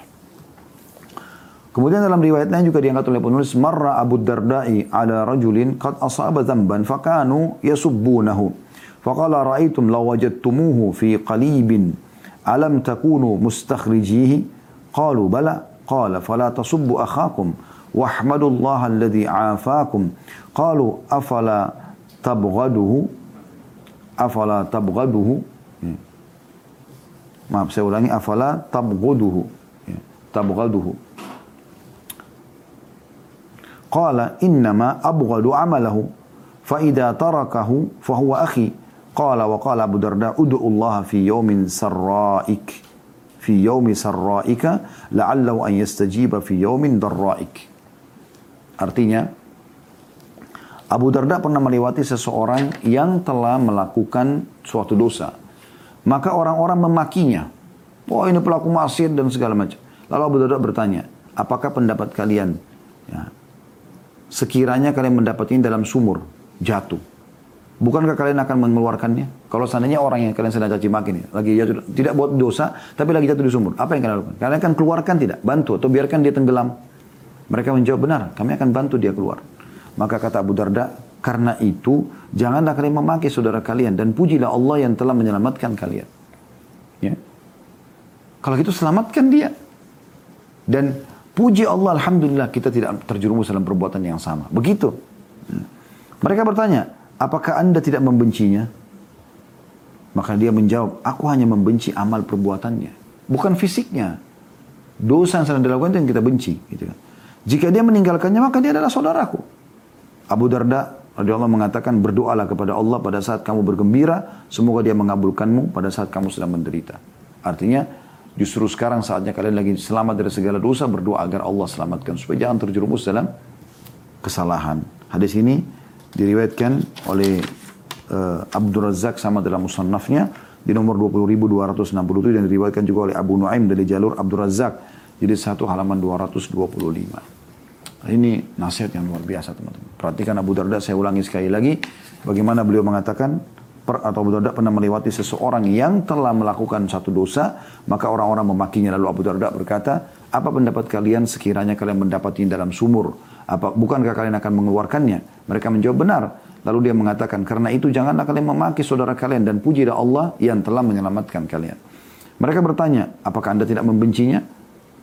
Kemudian dalam riwayat lain juga diangkat oleh penulis marra Abu Darda'i ala rajulin qad asaba dhanban fakanu yasubbunahu faqala ra'aytum law wajadtumuhu fi qalibin alam takunu mustakhrijihi qalu bala qala fala tasubbu akhakum واحمدوا الله الذي عافاكم قالوا أفلا تبغضه أفلا تبغضه maaf saya ulangi. Afala tabghuduhu. Ya, tabghaduhu. Qala innama abghadu amalahu. Fa idza tarakahu fa huwa akhi. Qala wa qala Abu Darda ud'u Allah fi yawmin sarra'ik. Fi yawmi sarra'ika la'allahu an yastajiba fi yawmin darra'ik. Artinya, Abu Darda pernah melewati seseorang yang telah melakukan suatu dosa. Maka orang-orang memakinya. Oh ini pelaku maksiat dan segala macam. Lalu Abu Darda bertanya, apakah pendapat kalian? Ya, sekiranya kalian mendapatnya dalam sumur, jatuh. Bukankah kalian akan mengeluarkannya? Kalau seandainya orang yang kalian sedang caci maki nih, lagi jatuh, tidak buat dosa, tapi lagi jatuh di sumur. Apa yang kalian lakukan? Kalian akan keluarkan tidak? Bantu atau biarkan dia tenggelam? Mereka menjawab benar, kami akan bantu dia keluar. Maka kata Abu Darda, karena itu janganlah kalian memakai saudara kalian dan pujilah Allah yang telah menyelamatkan kalian. Ya. Kalau gitu selamatkan dia. Dan puji Allah Alhamdulillah kita tidak terjerumus dalam perbuatan yang sama. Begitu. Mereka bertanya, apakah anda tidak membencinya? Maka dia menjawab, aku hanya membenci amal perbuatannya. Bukan fisiknya. Dosa yang sedang dilakukan itu yang kita benci. Gitu kan. Jika dia meninggalkannya maka dia adalah saudaraku. Abu Darda radhiyallahu mengatakan berdoalah kepada Allah pada saat kamu bergembira, semoga dia mengabulkanmu pada saat kamu sedang menderita. Artinya justru sekarang saatnya kalian lagi selamat dari segala dosa berdoa agar Allah selamatkan supaya jangan terjerumus dalam kesalahan. Hadis ini diriwayatkan oleh uh, Abdul Razak sama dalam musannafnya di nomor 20.267 dan diriwayatkan juga oleh Abu Nuaim dari jalur Abdul Razak jadi satu halaman 225. Ini nasihat yang luar biasa teman-teman. Perhatikan Abu Darda, saya ulangi sekali lagi. Bagaimana beliau mengatakan, per, atau Abu Darda pernah melewati seseorang yang telah melakukan satu dosa, maka orang-orang memakinya. Lalu Abu Darda berkata, apa pendapat kalian sekiranya kalian mendapatinya dalam sumur? Apa Bukankah kalian akan mengeluarkannya? Mereka menjawab benar. Lalu dia mengatakan, karena itu janganlah kalian memaki saudara kalian dan pujilah Allah yang telah menyelamatkan kalian. Mereka bertanya, apakah anda tidak membencinya?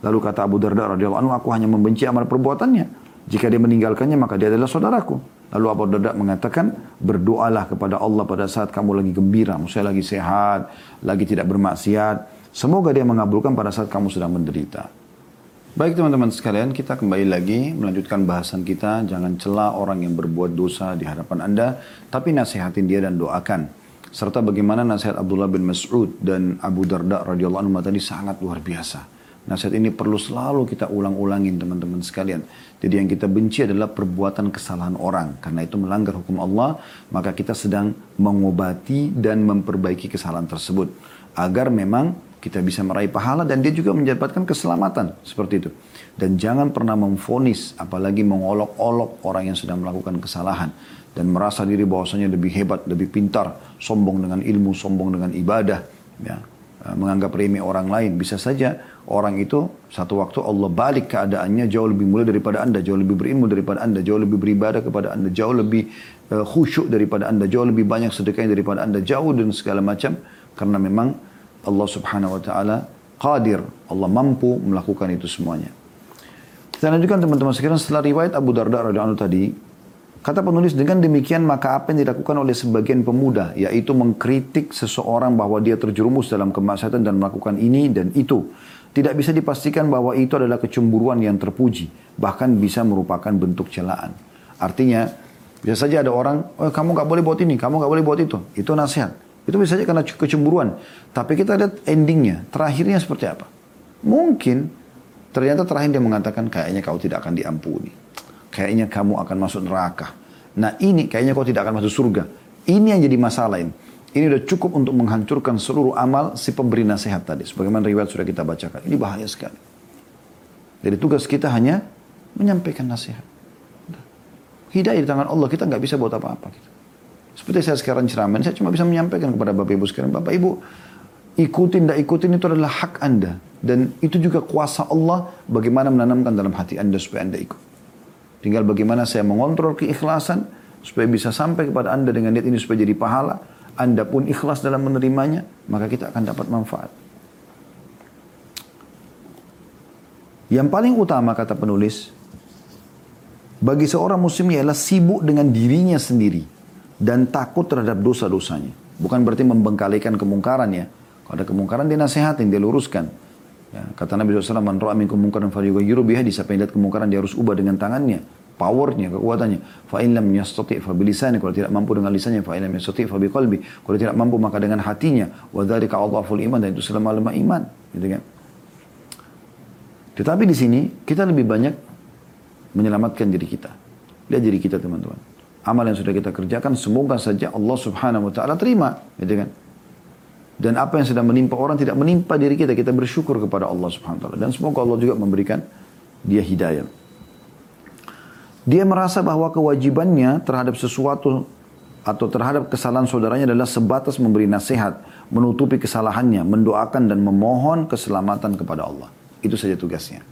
Lalu kata Abu Darda radhiyallahu anhu, aku hanya membenci amal perbuatannya. Jika dia meninggalkannya, maka dia adalah saudaraku. Lalu Abu Darda mengatakan, berdoalah kepada Allah pada saat kamu lagi gembira, maksudnya lagi sehat, lagi tidak bermaksiat. Semoga dia mengabulkan pada saat kamu sedang menderita. Baik teman-teman sekalian, kita kembali lagi melanjutkan bahasan kita. Jangan celah orang yang berbuat dosa di hadapan Anda, tapi nasihatin dia dan doakan. Serta bagaimana nasihat Abdullah bin Mas'ud dan Abu Darda radhiyallahu anhu tadi sangat luar biasa. Nasihat ini perlu selalu kita ulang-ulangin teman-teman sekalian. Jadi yang kita benci adalah perbuatan kesalahan orang. Karena itu melanggar hukum Allah, maka kita sedang mengobati dan memperbaiki kesalahan tersebut. Agar memang kita bisa meraih pahala dan dia juga mendapatkan keselamatan seperti itu. Dan jangan pernah memfonis apalagi mengolok-olok orang yang sedang melakukan kesalahan dan merasa diri bahwasanya lebih hebat, lebih pintar, sombong dengan ilmu, sombong dengan ibadah, ya. Menganggap remeh orang lain. Bisa saja orang itu satu waktu Allah balik keadaannya jauh lebih mulia daripada Anda, jauh lebih berilmu daripada Anda, jauh lebih beribadah kepada Anda, jauh lebih uh, khusyuk daripada Anda, jauh lebih banyak sedekahnya daripada Anda, jauh dan segala macam karena memang Allah subhanahu wa ta'ala qadir. Allah mampu melakukan itu semuanya. Kita lanjutkan teman-teman sekalian setelah riwayat Abu Darda radhiyallahu tadi, kata penulis dengan demikian maka apa yang dilakukan oleh sebagian pemuda yaitu mengkritik seseorang bahwa dia terjerumus dalam kemaksiatan dan melakukan ini dan itu tidak bisa dipastikan bahwa itu adalah kecemburuan yang terpuji, bahkan bisa merupakan bentuk celaan. Artinya, bisa saja ada orang, oh, kamu gak boleh buat ini, kamu gak boleh buat itu. Itu nasihat. Itu bisa saja karena kecemburuan. Tapi kita lihat endingnya, terakhirnya seperti apa. Mungkin ternyata terakhir dia mengatakan kayaknya kau tidak akan diampuni. Kayaknya kamu akan masuk neraka. Nah ini kayaknya kau tidak akan masuk surga. Ini yang jadi masalah ini. Ini sudah cukup untuk menghancurkan seluruh amal si pemberi nasihat tadi. Sebagaimana riwayat sudah kita bacakan. Ini bahaya sekali. Jadi tugas kita hanya menyampaikan nasihat. Hidayah di tangan Allah. Kita nggak bisa buat apa-apa. Seperti saya sekarang ceramah, saya cuma bisa menyampaikan kepada Bapak Ibu sekarang, Bapak Ibu, ikutin tidak ikutin itu adalah hak Anda. Dan itu juga kuasa Allah bagaimana menanamkan dalam hati Anda supaya Anda ikut. Tinggal bagaimana saya mengontrol keikhlasan supaya bisa sampai kepada Anda dengan niat ini supaya jadi pahala. Anda pun ikhlas dalam menerimanya, maka kita akan dapat manfaat. Yang paling utama kata penulis, bagi seorang muslim ialah sibuk dengan dirinya sendiri dan takut terhadap dosa-dosanya. Bukan berarti membengkalikan kemungkaran ya. Kalau ada kemungkaran dia nasihatin, dia luruskan. Ya, kata Nabi SAW, Man ra'a minkum mungkaran falyughayyirhu biha, siapa yang lihat kemungkaran dia harus ubah dengan tangannya, powernya, kekuatannya. Fa in yastati' fa bilisani, kalau tidak mampu dengan lisannya, fa in yastati' fa biqalbi. Kalau tidak mampu maka dengan hatinya. Wa dzalika adhaful iman dan itu selama-lama iman, gitu kan. Tetapi di sini kita lebih banyak menyelamatkan diri kita. Lihat diri kita teman-teman amal yang sudah kita kerjakan semoga saja Allah Subhanahu wa taala terima gitu kan dan apa yang sedang menimpa orang tidak menimpa diri kita kita bersyukur kepada Allah Subhanahu wa taala dan semoga Allah juga memberikan dia hidayah dia merasa bahwa kewajibannya terhadap sesuatu atau terhadap kesalahan saudaranya adalah sebatas memberi nasihat, menutupi kesalahannya, mendoakan dan memohon keselamatan kepada Allah. Itu saja tugasnya.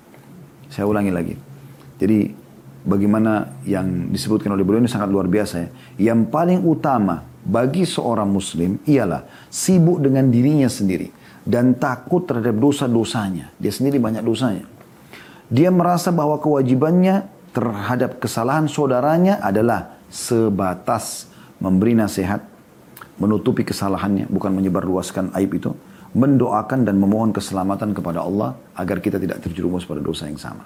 Saya ulangi lagi. Jadi bagaimana yang disebutkan oleh beliau ini sangat luar biasa ya. Yang paling utama bagi seorang muslim ialah sibuk dengan dirinya sendiri dan takut terhadap dosa-dosanya. Dia sendiri banyak dosanya. Dia merasa bahwa kewajibannya terhadap kesalahan saudaranya adalah sebatas memberi nasihat, menutupi kesalahannya, bukan menyebarluaskan aib itu, mendoakan dan memohon keselamatan kepada Allah agar kita tidak terjerumus pada dosa yang sama.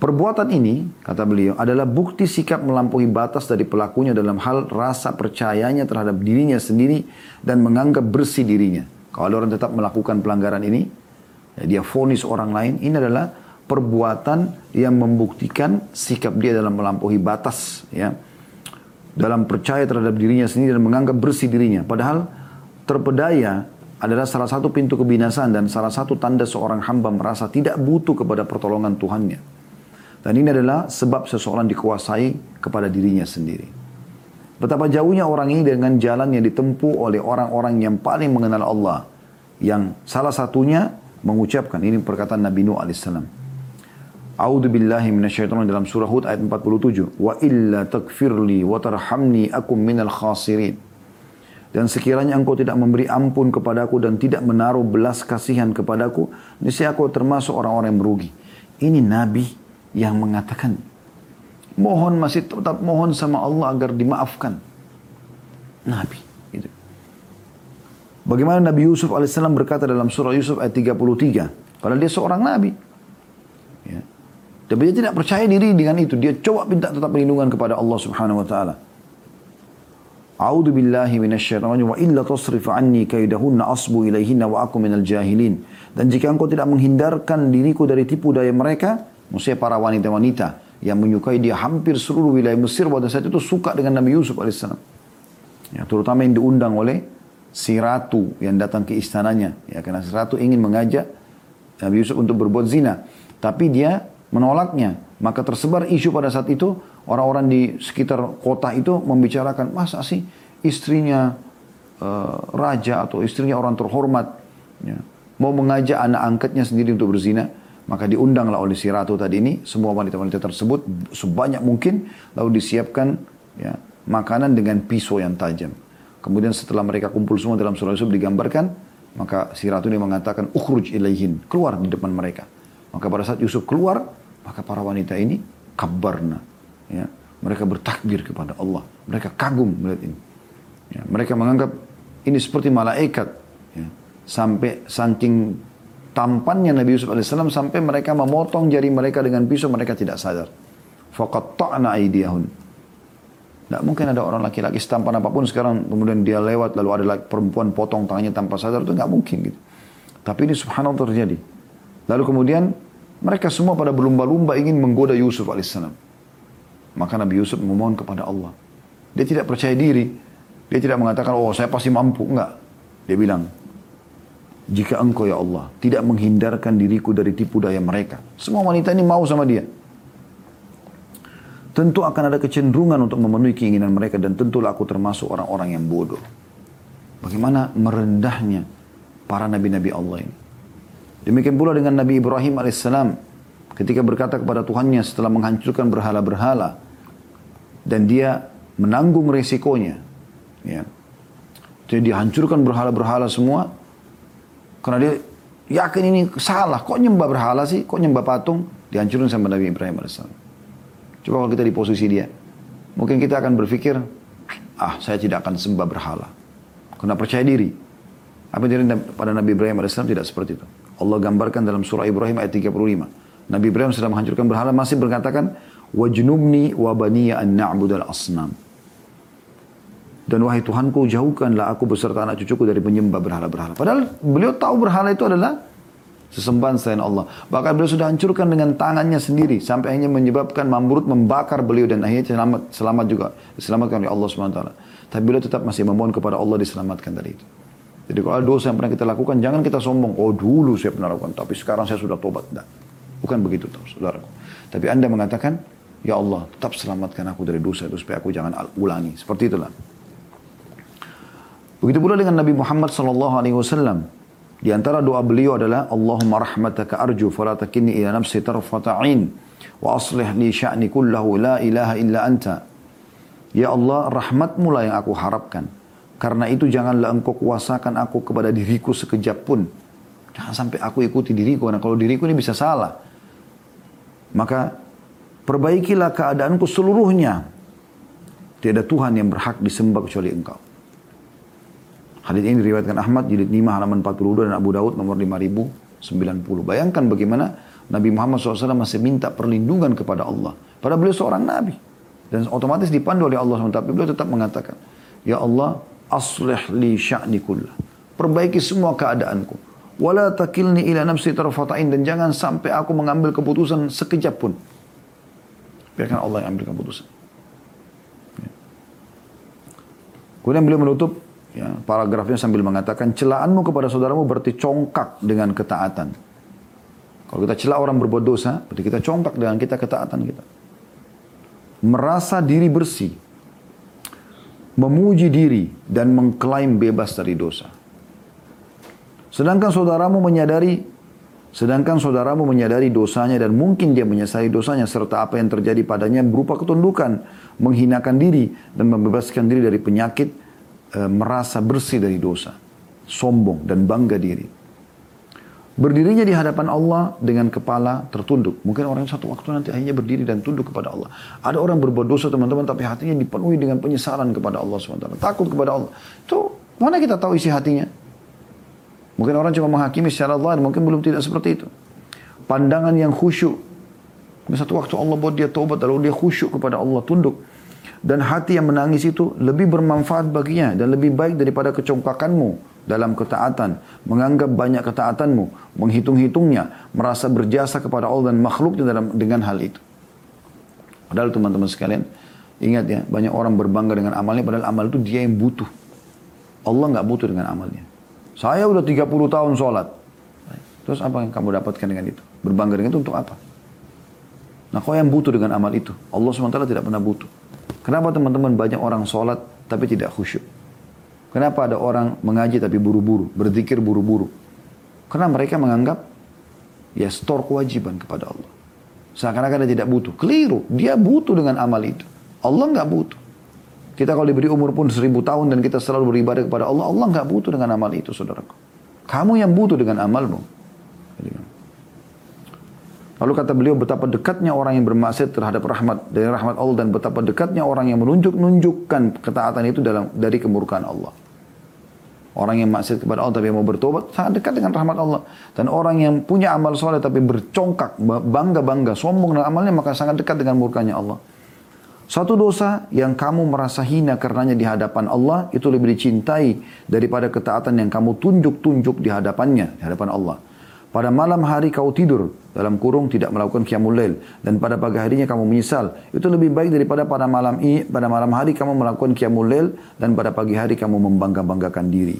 Perbuatan ini, kata beliau, adalah bukti sikap melampaui batas dari pelakunya dalam hal rasa percayanya terhadap dirinya sendiri dan menganggap bersih dirinya. Kalau orang tetap melakukan pelanggaran ini, ya dia fonis orang lain, ini adalah perbuatan yang membuktikan sikap dia dalam melampaui batas, ya, dalam percaya terhadap dirinya sendiri dan menganggap bersih dirinya. Padahal terpedaya adalah salah satu pintu kebinasaan dan salah satu tanda seorang hamba merasa tidak butuh kepada pertolongan Tuhannya. Dan ini adalah sebab seseorang dikuasai kepada dirinya sendiri. Betapa jauhnya orang ini dengan jalan yang ditempuh oleh orang-orang yang paling mengenal Allah. Yang salah satunya mengucapkan, ini perkataan Nabi Nuh AS. A'udhu billahi minasyaitan dalam surah Hud ayat 47. Wa illa takfirli wa tarhamni akum minal khasirin. Dan sekiranya engkau tidak memberi ampun kepadaku dan tidak menaruh belas kasihan kepadaku, niscaya aku termasuk orang-orang yang merugi. Ini Nabi yang mengatakan mohon masih tetap mohon sama Allah agar dimaafkan. Nabi. Gitu. Bagaimana Nabi Yusuf alaihissalam berkata dalam surah Yusuf ayat 33. Padahal dia seorang Nabi. Tapi dia tidak percaya diri dengan itu. Dia coba minta tetap perlindungan kepada Allah subhanahu wa ta'ala. A'udhu billahi minasyaitanir wa illa tasrif anni kaidahunna asbu ilaihinna wa aku minal jahilin. Dan jika engkau tidak menghindarkan diriku dari tipu daya mereka, maksudnya para wanita-wanita yang menyukai dia hampir seluruh wilayah Mesir pada saat itu suka dengan Nabi Yusuf alaihissalam. Ya, terutama yang diundang oleh si ratu yang datang ke istananya. Ya, karena si ratu ingin mengajak Nabi Yusuf untuk berbuat zina. Tapi dia menolaknya. Maka tersebar isu pada saat itu, orang-orang di sekitar kota itu membicarakan, masa sih istrinya uh, raja atau istrinya orang terhormat, ya, mau mengajak anak angkatnya sendiri untuk berzina, maka diundanglah oleh si ratu tadi ini semua wanita-wanita tersebut sebanyak mungkin lalu disiapkan ya, makanan dengan pisau yang tajam. Kemudian setelah mereka kumpul semua dalam surah Yusuf digambarkan, maka si ratu ini mengatakan ukhruj ilaihin, keluar di depan mereka. Maka pada saat Yusuf keluar, maka para wanita ini kabarna. Ya, mereka bertakbir kepada Allah. Mereka kagum melihat ini. Ya, mereka menganggap ini seperti malaikat. Ya, sampai saking tampannya Nabi Yusuf alaihissalam sampai mereka memotong jari mereka dengan pisau mereka tidak sadar. Faqatta'na aydiyahun. Tidak mungkin ada orang laki-laki setampan apa pun sekarang kemudian dia lewat lalu ada perempuan potong tangannya tanpa sadar itu nggak mungkin gitu. Tapi ini subhanallah terjadi. Lalu kemudian mereka semua pada berlumba-lumba ingin menggoda Yusuf alaihissalam. Maka Nabi Yusuf memohon kepada Allah. Dia tidak percaya diri. Dia tidak mengatakan, oh saya pasti mampu. Enggak. Dia bilang, jika engkau ya Allah tidak menghindarkan diriku dari tipu daya mereka. Semua wanita ini mau sama dia. Tentu akan ada kecenderungan untuk memenuhi keinginan mereka dan tentulah aku termasuk orang-orang yang bodoh. Bagaimana merendahnya para nabi-nabi Allah ini. Demikian pula dengan Nabi Ibrahim alaihissalam ketika berkata kepada Tuhannya setelah menghancurkan berhala-berhala dan dia menanggung resikonya. Ya. Jadi dihancurkan berhala-berhala semua karena dia yakin ini salah. Kok nyembah berhala sih? Kok nyembah patung? Dihancurkan sama Nabi Ibrahim AS. Coba kalau kita di posisi dia. Mungkin kita akan berpikir, ah saya tidak akan sembah berhala. Karena percaya diri. Apa yang pada Nabi Ibrahim AS tidak seperti itu. Allah gambarkan dalam surah Ibrahim ayat 35. Nabi Ibrahim sedang menghancurkan berhala masih berkatakan, Wajnubni wa baniya an na'budal asnam. Dan wahai Tuhanku, jauhkanlah aku beserta anak cucuku dari penyembah berhala-berhala. Padahal beliau tahu berhala itu adalah sesembahan selain Allah. Bahkan beliau sudah hancurkan dengan tangannya sendiri. Sampai akhirnya menyebabkan mamrut membakar beliau dan akhirnya selamat, selamat juga. Diselamatkan oleh Allah SWT. Tapi beliau tetap masih memohon kepada Allah diselamatkan dari itu. Jadi kalau dosa yang pernah kita lakukan, jangan kita sombong. Oh dulu saya pernah lakukan, tapi sekarang saya sudah tobat. Tidak. Bukan begitu, saudaraku. Tapi anda mengatakan, Ya Allah, tetap selamatkan aku dari dosa itu supaya aku jangan ulangi. Seperti itulah. Begitu pula dengan Nabi Muhammad sallallahu alaihi wasallam. Di antara doa beliau adalah Allahumma rahmataka arju fala takinni ila nafsi tarfata ain wa aslih li sya'ni kullahu la ilaha illa anta. Ya Allah, rahmatmu lah yang aku harapkan. Karena itu janganlah engkau kuasakan aku kepada diriku sekejap pun. Jangan sampai aku ikuti diriku, karena kalau diriku ini bisa salah. Maka perbaikilah keadaanku seluruhnya. Tiada Tuhan yang berhak disembah kecuali engkau. Hadis ini diriwayatkan Ahmad jilid 5 halaman 42 dan Abu Daud nomor 5090. Bayangkan bagaimana Nabi Muhammad SAW masih minta perlindungan kepada Allah. Padahal beliau seorang Nabi. Dan otomatis dipandu oleh Allah SWT. Beliau tetap mengatakan, Ya Allah, aslih li sya'ni kullah. Perbaiki semua keadaanku. Wala takilni ila nafsi tarfatain. Dan jangan sampai aku mengambil keputusan sekejap pun. Biarkan Allah yang ambil keputusan. Ya. Kemudian beliau menutup Ya, paragrafnya sambil mengatakan celaanmu kepada saudaramu berarti congkak dengan ketaatan. Kalau kita celah orang berbuat dosa, berarti kita congkak dengan kita ketaatan kita. Merasa diri bersih, memuji diri dan mengklaim bebas dari dosa. Sedangkan saudaramu menyadari sedangkan saudaramu menyadari dosanya dan mungkin dia menyesali dosanya serta apa yang terjadi padanya berupa ketundukan, menghinakan diri dan membebaskan diri dari penyakit e, merasa bersih dari dosa, sombong dan bangga diri. Berdirinya di hadapan Allah dengan kepala tertunduk. Mungkin orang satu waktu nanti akhirnya berdiri dan tunduk kepada Allah. Ada orang berbuat dosa teman-teman tapi hatinya dipenuhi dengan penyesalan kepada Allah SWT. Takut kepada Allah. Itu mana kita tahu isi hatinya? Mungkin orang cuma menghakimi secara zahir, mungkin belum tidak seperti itu. Pandangan yang khusyuk. Satu waktu Allah buat dia taubat, lalu dia khusyuk kepada Allah, tunduk. Dan hati yang menangis itu lebih bermanfaat baginya dan lebih baik daripada kecongkakanmu dalam ketaatan, menganggap banyak ketaatanmu, menghitung-hitungnya, merasa berjasa kepada Allah dan makhluknya dalam dengan hal itu. Padahal teman-teman sekalian, ingat ya, banyak orang berbangga dengan amalnya, padahal amal itu dia yang butuh. Allah nggak butuh dengan amalnya. Saya udah 30 tahun sholat. Terus apa yang kamu dapatkan dengan itu? Berbangga dengan itu untuk apa? Nah kau yang butuh dengan amal itu. Allah SWT tidak pernah butuh. Kenapa teman-teman banyak orang sholat tapi tidak khusyuk? Kenapa ada orang mengaji tapi buru-buru, berzikir buru-buru? Karena mereka menganggap ya store kewajiban kepada Allah. Seakan-akan dia tidak butuh. Keliru. Dia butuh dengan amal itu. Allah nggak butuh. Kita kalau diberi umur pun seribu tahun dan kita selalu beribadah kepada Allah, Allah nggak butuh dengan amal itu, saudaraku. Kamu yang butuh dengan amalmu. Lalu kata beliau betapa dekatnya orang yang bermaksiat terhadap rahmat dari rahmat Allah dan betapa dekatnya orang yang menunjuk-nunjukkan ketaatan itu dalam dari kemurkaan Allah. Orang yang maksiat kepada Allah tapi mau bertobat sangat dekat dengan rahmat Allah. Dan orang yang punya amal soleh tapi bercongkak, bangga-bangga, sombong dengan amalnya maka sangat dekat dengan murkanya Allah. Satu dosa yang kamu merasa hina karenanya di hadapan Allah itu lebih dicintai daripada ketaatan yang kamu tunjuk-tunjuk di hadapannya, di hadapan Allah. Pada malam hari kau tidur dalam kurung tidak melakukan qiyamul lail dan pada pagi harinya kamu menyesal. Itu lebih baik daripada pada malam ini pada malam hari kamu melakukan qiyamul lail dan pada pagi hari kamu membangga-banggakan diri.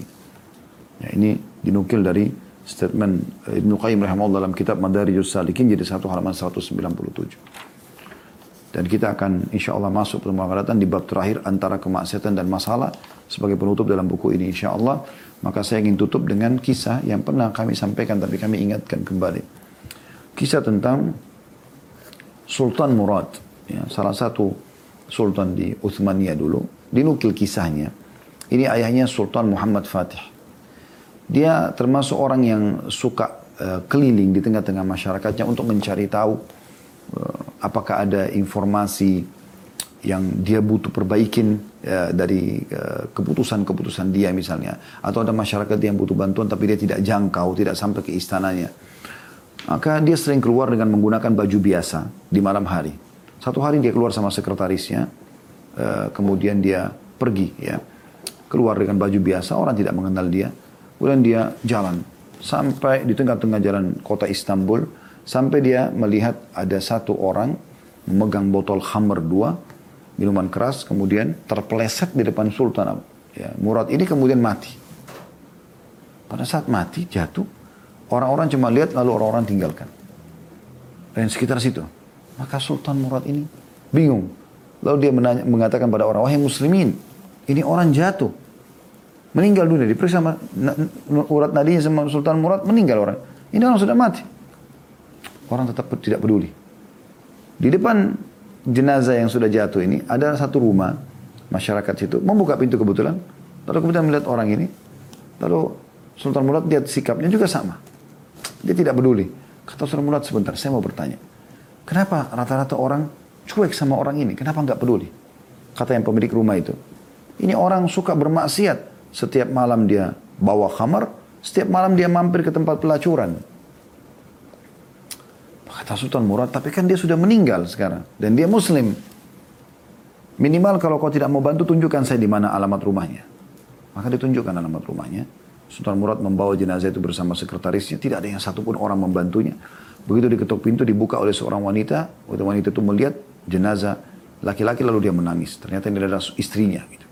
Ya, ini dinukil dari statement Ibnu Qayyim rahimahullah dalam kitab Madarijus Salikin jadi satu halaman 197. Dan kita akan insya Allah masuk pertemuan akan di bab terakhir antara kemaksiatan dan masalah sebagai penutup dalam buku ini insya Allah. Maka saya ingin tutup dengan kisah yang pernah kami sampaikan tapi kami ingatkan kembali. Kisah tentang Sultan Murad, ya, salah satu sultan di Uthmaniyah dulu, dinukil kisahnya. Ini ayahnya Sultan Muhammad Fatih. Dia termasuk orang yang suka uh, keliling di tengah-tengah masyarakatnya untuk mencari tahu uh, apakah ada informasi yang dia butuh perbaikin ya, dari uh, keputusan-keputusan dia misalnya atau ada masyarakat yang butuh bantuan tapi dia tidak jangkau tidak sampai ke istananya maka dia sering keluar dengan menggunakan baju biasa di malam hari. Satu hari dia keluar sama sekretarisnya uh, kemudian dia pergi ya. Keluar dengan baju biasa orang tidak mengenal dia. Kemudian dia jalan sampai di tengah-tengah jalan kota Istanbul sampai dia melihat ada satu orang memegang botol khamr dua minuman keras, kemudian terpeleset di depan Sultan ya, Murad ini kemudian mati. Pada saat mati, jatuh, orang-orang cuma lihat lalu orang-orang tinggalkan. Dan sekitar situ. Maka Sultan Murad ini bingung. Lalu dia menanya, mengatakan pada orang, wahai muslimin, ini orang jatuh. Meninggal dunia, diperiksa sama urat nadinya sama Sultan Murad, meninggal orang. Ini orang sudah mati. Orang tetap tidak peduli. Di depan jenazah yang sudah jatuh ini ada satu rumah masyarakat situ membuka pintu kebetulan lalu kemudian melihat orang ini lalu Sultan Murad lihat sikapnya juga sama dia tidak peduli kata Sultan Murad sebentar saya mau bertanya kenapa rata-rata orang cuek sama orang ini kenapa nggak peduli kata yang pemilik rumah itu ini orang suka bermaksiat setiap malam dia bawa kamar setiap malam dia mampir ke tempat pelacuran Kata Sultan Murad, tapi kan dia sudah meninggal sekarang. Dan dia muslim. Minimal kalau kau tidak mau bantu, tunjukkan saya di mana alamat rumahnya. Maka ditunjukkan alamat rumahnya. Sultan Murad membawa jenazah itu bersama sekretarisnya. Tidak ada yang satupun orang membantunya. Begitu diketuk pintu, dibuka oleh seorang wanita. Waktu wanita itu melihat jenazah laki-laki lalu dia menangis. Ternyata ini adalah istrinya. Gitu.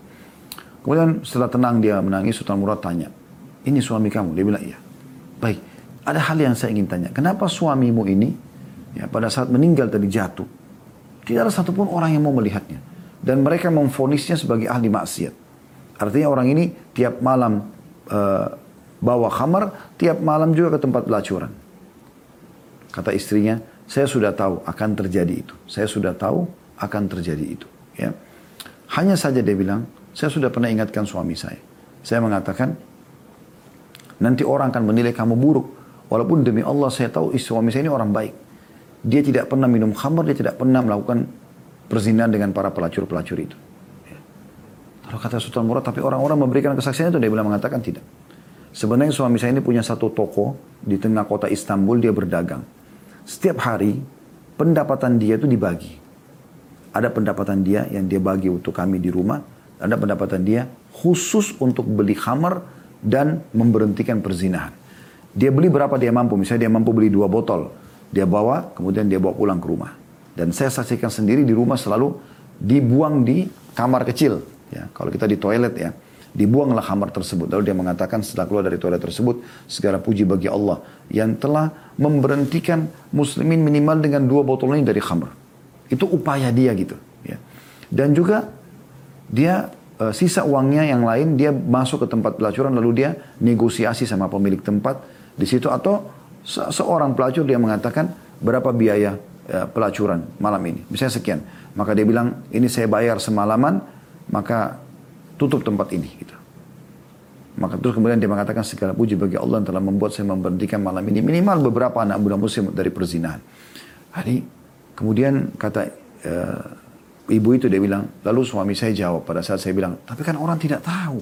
Kemudian setelah tenang dia menangis, Sultan Murad tanya, ini suami kamu? Dia bilang, iya. Baik, ada hal yang saya ingin tanya. Kenapa suamimu ini ya, pada saat meninggal tadi jatuh. Tidak ada satupun orang yang mau melihatnya. Dan mereka memfonisnya sebagai ahli maksiat. Artinya orang ini tiap malam uh, bawa khamar, tiap malam juga ke tempat pelacuran. Kata istrinya, saya sudah tahu akan terjadi itu. Saya sudah tahu akan terjadi itu. Ya. Hanya saja dia bilang, saya sudah pernah ingatkan suami saya. Saya mengatakan, nanti orang akan menilai kamu buruk. Walaupun demi Allah saya tahu istri suami saya ini orang baik. Dia tidak pernah minum khamar, dia tidak pernah melakukan perzinahan dengan para pelacur-pelacur itu. Kalau kata Sultan Murad, tapi orang-orang memberikan kesaksian itu, dia bilang mengatakan tidak. Sebenarnya suami saya ini punya satu toko di tengah kota Istanbul, dia berdagang. Setiap hari pendapatan dia itu dibagi. Ada pendapatan dia yang dia bagi untuk kami di rumah, ada pendapatan dia khusus untuk beli khamar dan memberhentikan perzinahan. Dia beli berapa dia mampu, misalnya dia mampu beli dua botol, dia bawa, kemudian dia bawa pulang ke rumah. Dan saya saksikan sendiri di rumah selalu dibuang di kamar kecil. Ya, kalau kita di toilet ya, Dibuanglah khamar tersebut. Lalu dia mengatakan setelah keluar dari toilet tersebut, segala puji bagi Allah yang telah memberhentikan muslimin minimal dengan dua botol ini dari khamar. Itu upaya dia gitu. Ya. Dan juga dia uh, sisa uangnya yang lain dia masuk ke tempat pelacuran lalu dia negosiasi sama pemilik tempat di situ atau se seorang pelacur dia mengatakan berapa biaya uh, pelacuran malam ini. Misalnya sekian. Maka dia bilang ini saya bayar semalaman maka tutup tempat ini. Gitu. Maka terus kemudian dia mengatakan segala puji bagi Allah yang telah membuat saya memberhentikan malam ini minimal beberapa anak muda muslim dari perzinahan. Hari kemudian kata uh, ibu itu dia bilang, lalu suami saya jawab pada saat saya bilang, tapi kan orang tidak tahu.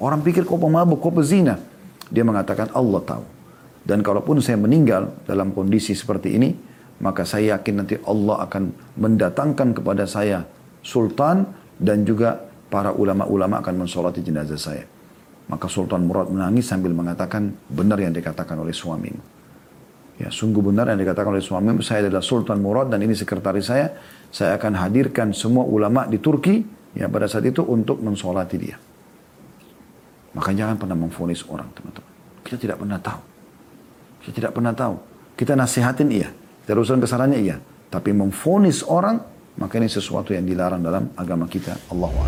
Orang pikir kau pemabuk, kau pezina. Dia mengatakan Allah tahu. Dan kalaupun saya meninggal dalam kondisi seperti ini, maka saya yakin nanti Allah akan mendatangkan kepada saya sultan dan juga para ulama-ulama akan mensolati jenazah saya. Maka Sultan Murad menangis sambil mengatakan benar yang dikatakan oleh suamimu. Ya, sungguh benar yang dikatakan oleh suamimu. Saya adalah Sultan Murad dan ini sekretaris saya. Saya akan hadirkan semua ulama di Turki ya pada saat itu untuk mensolati dia. Maka jangan pernah memfonis orang, teman-teman. Kita tidak pernah tahu. Kita tidak pernah tahu. Kita nasihatin iya. Kita urusan kesalahannya iya. Tapi memfonis orang maka ini sesuatu yang dilarang dalam agama kita. Allahu.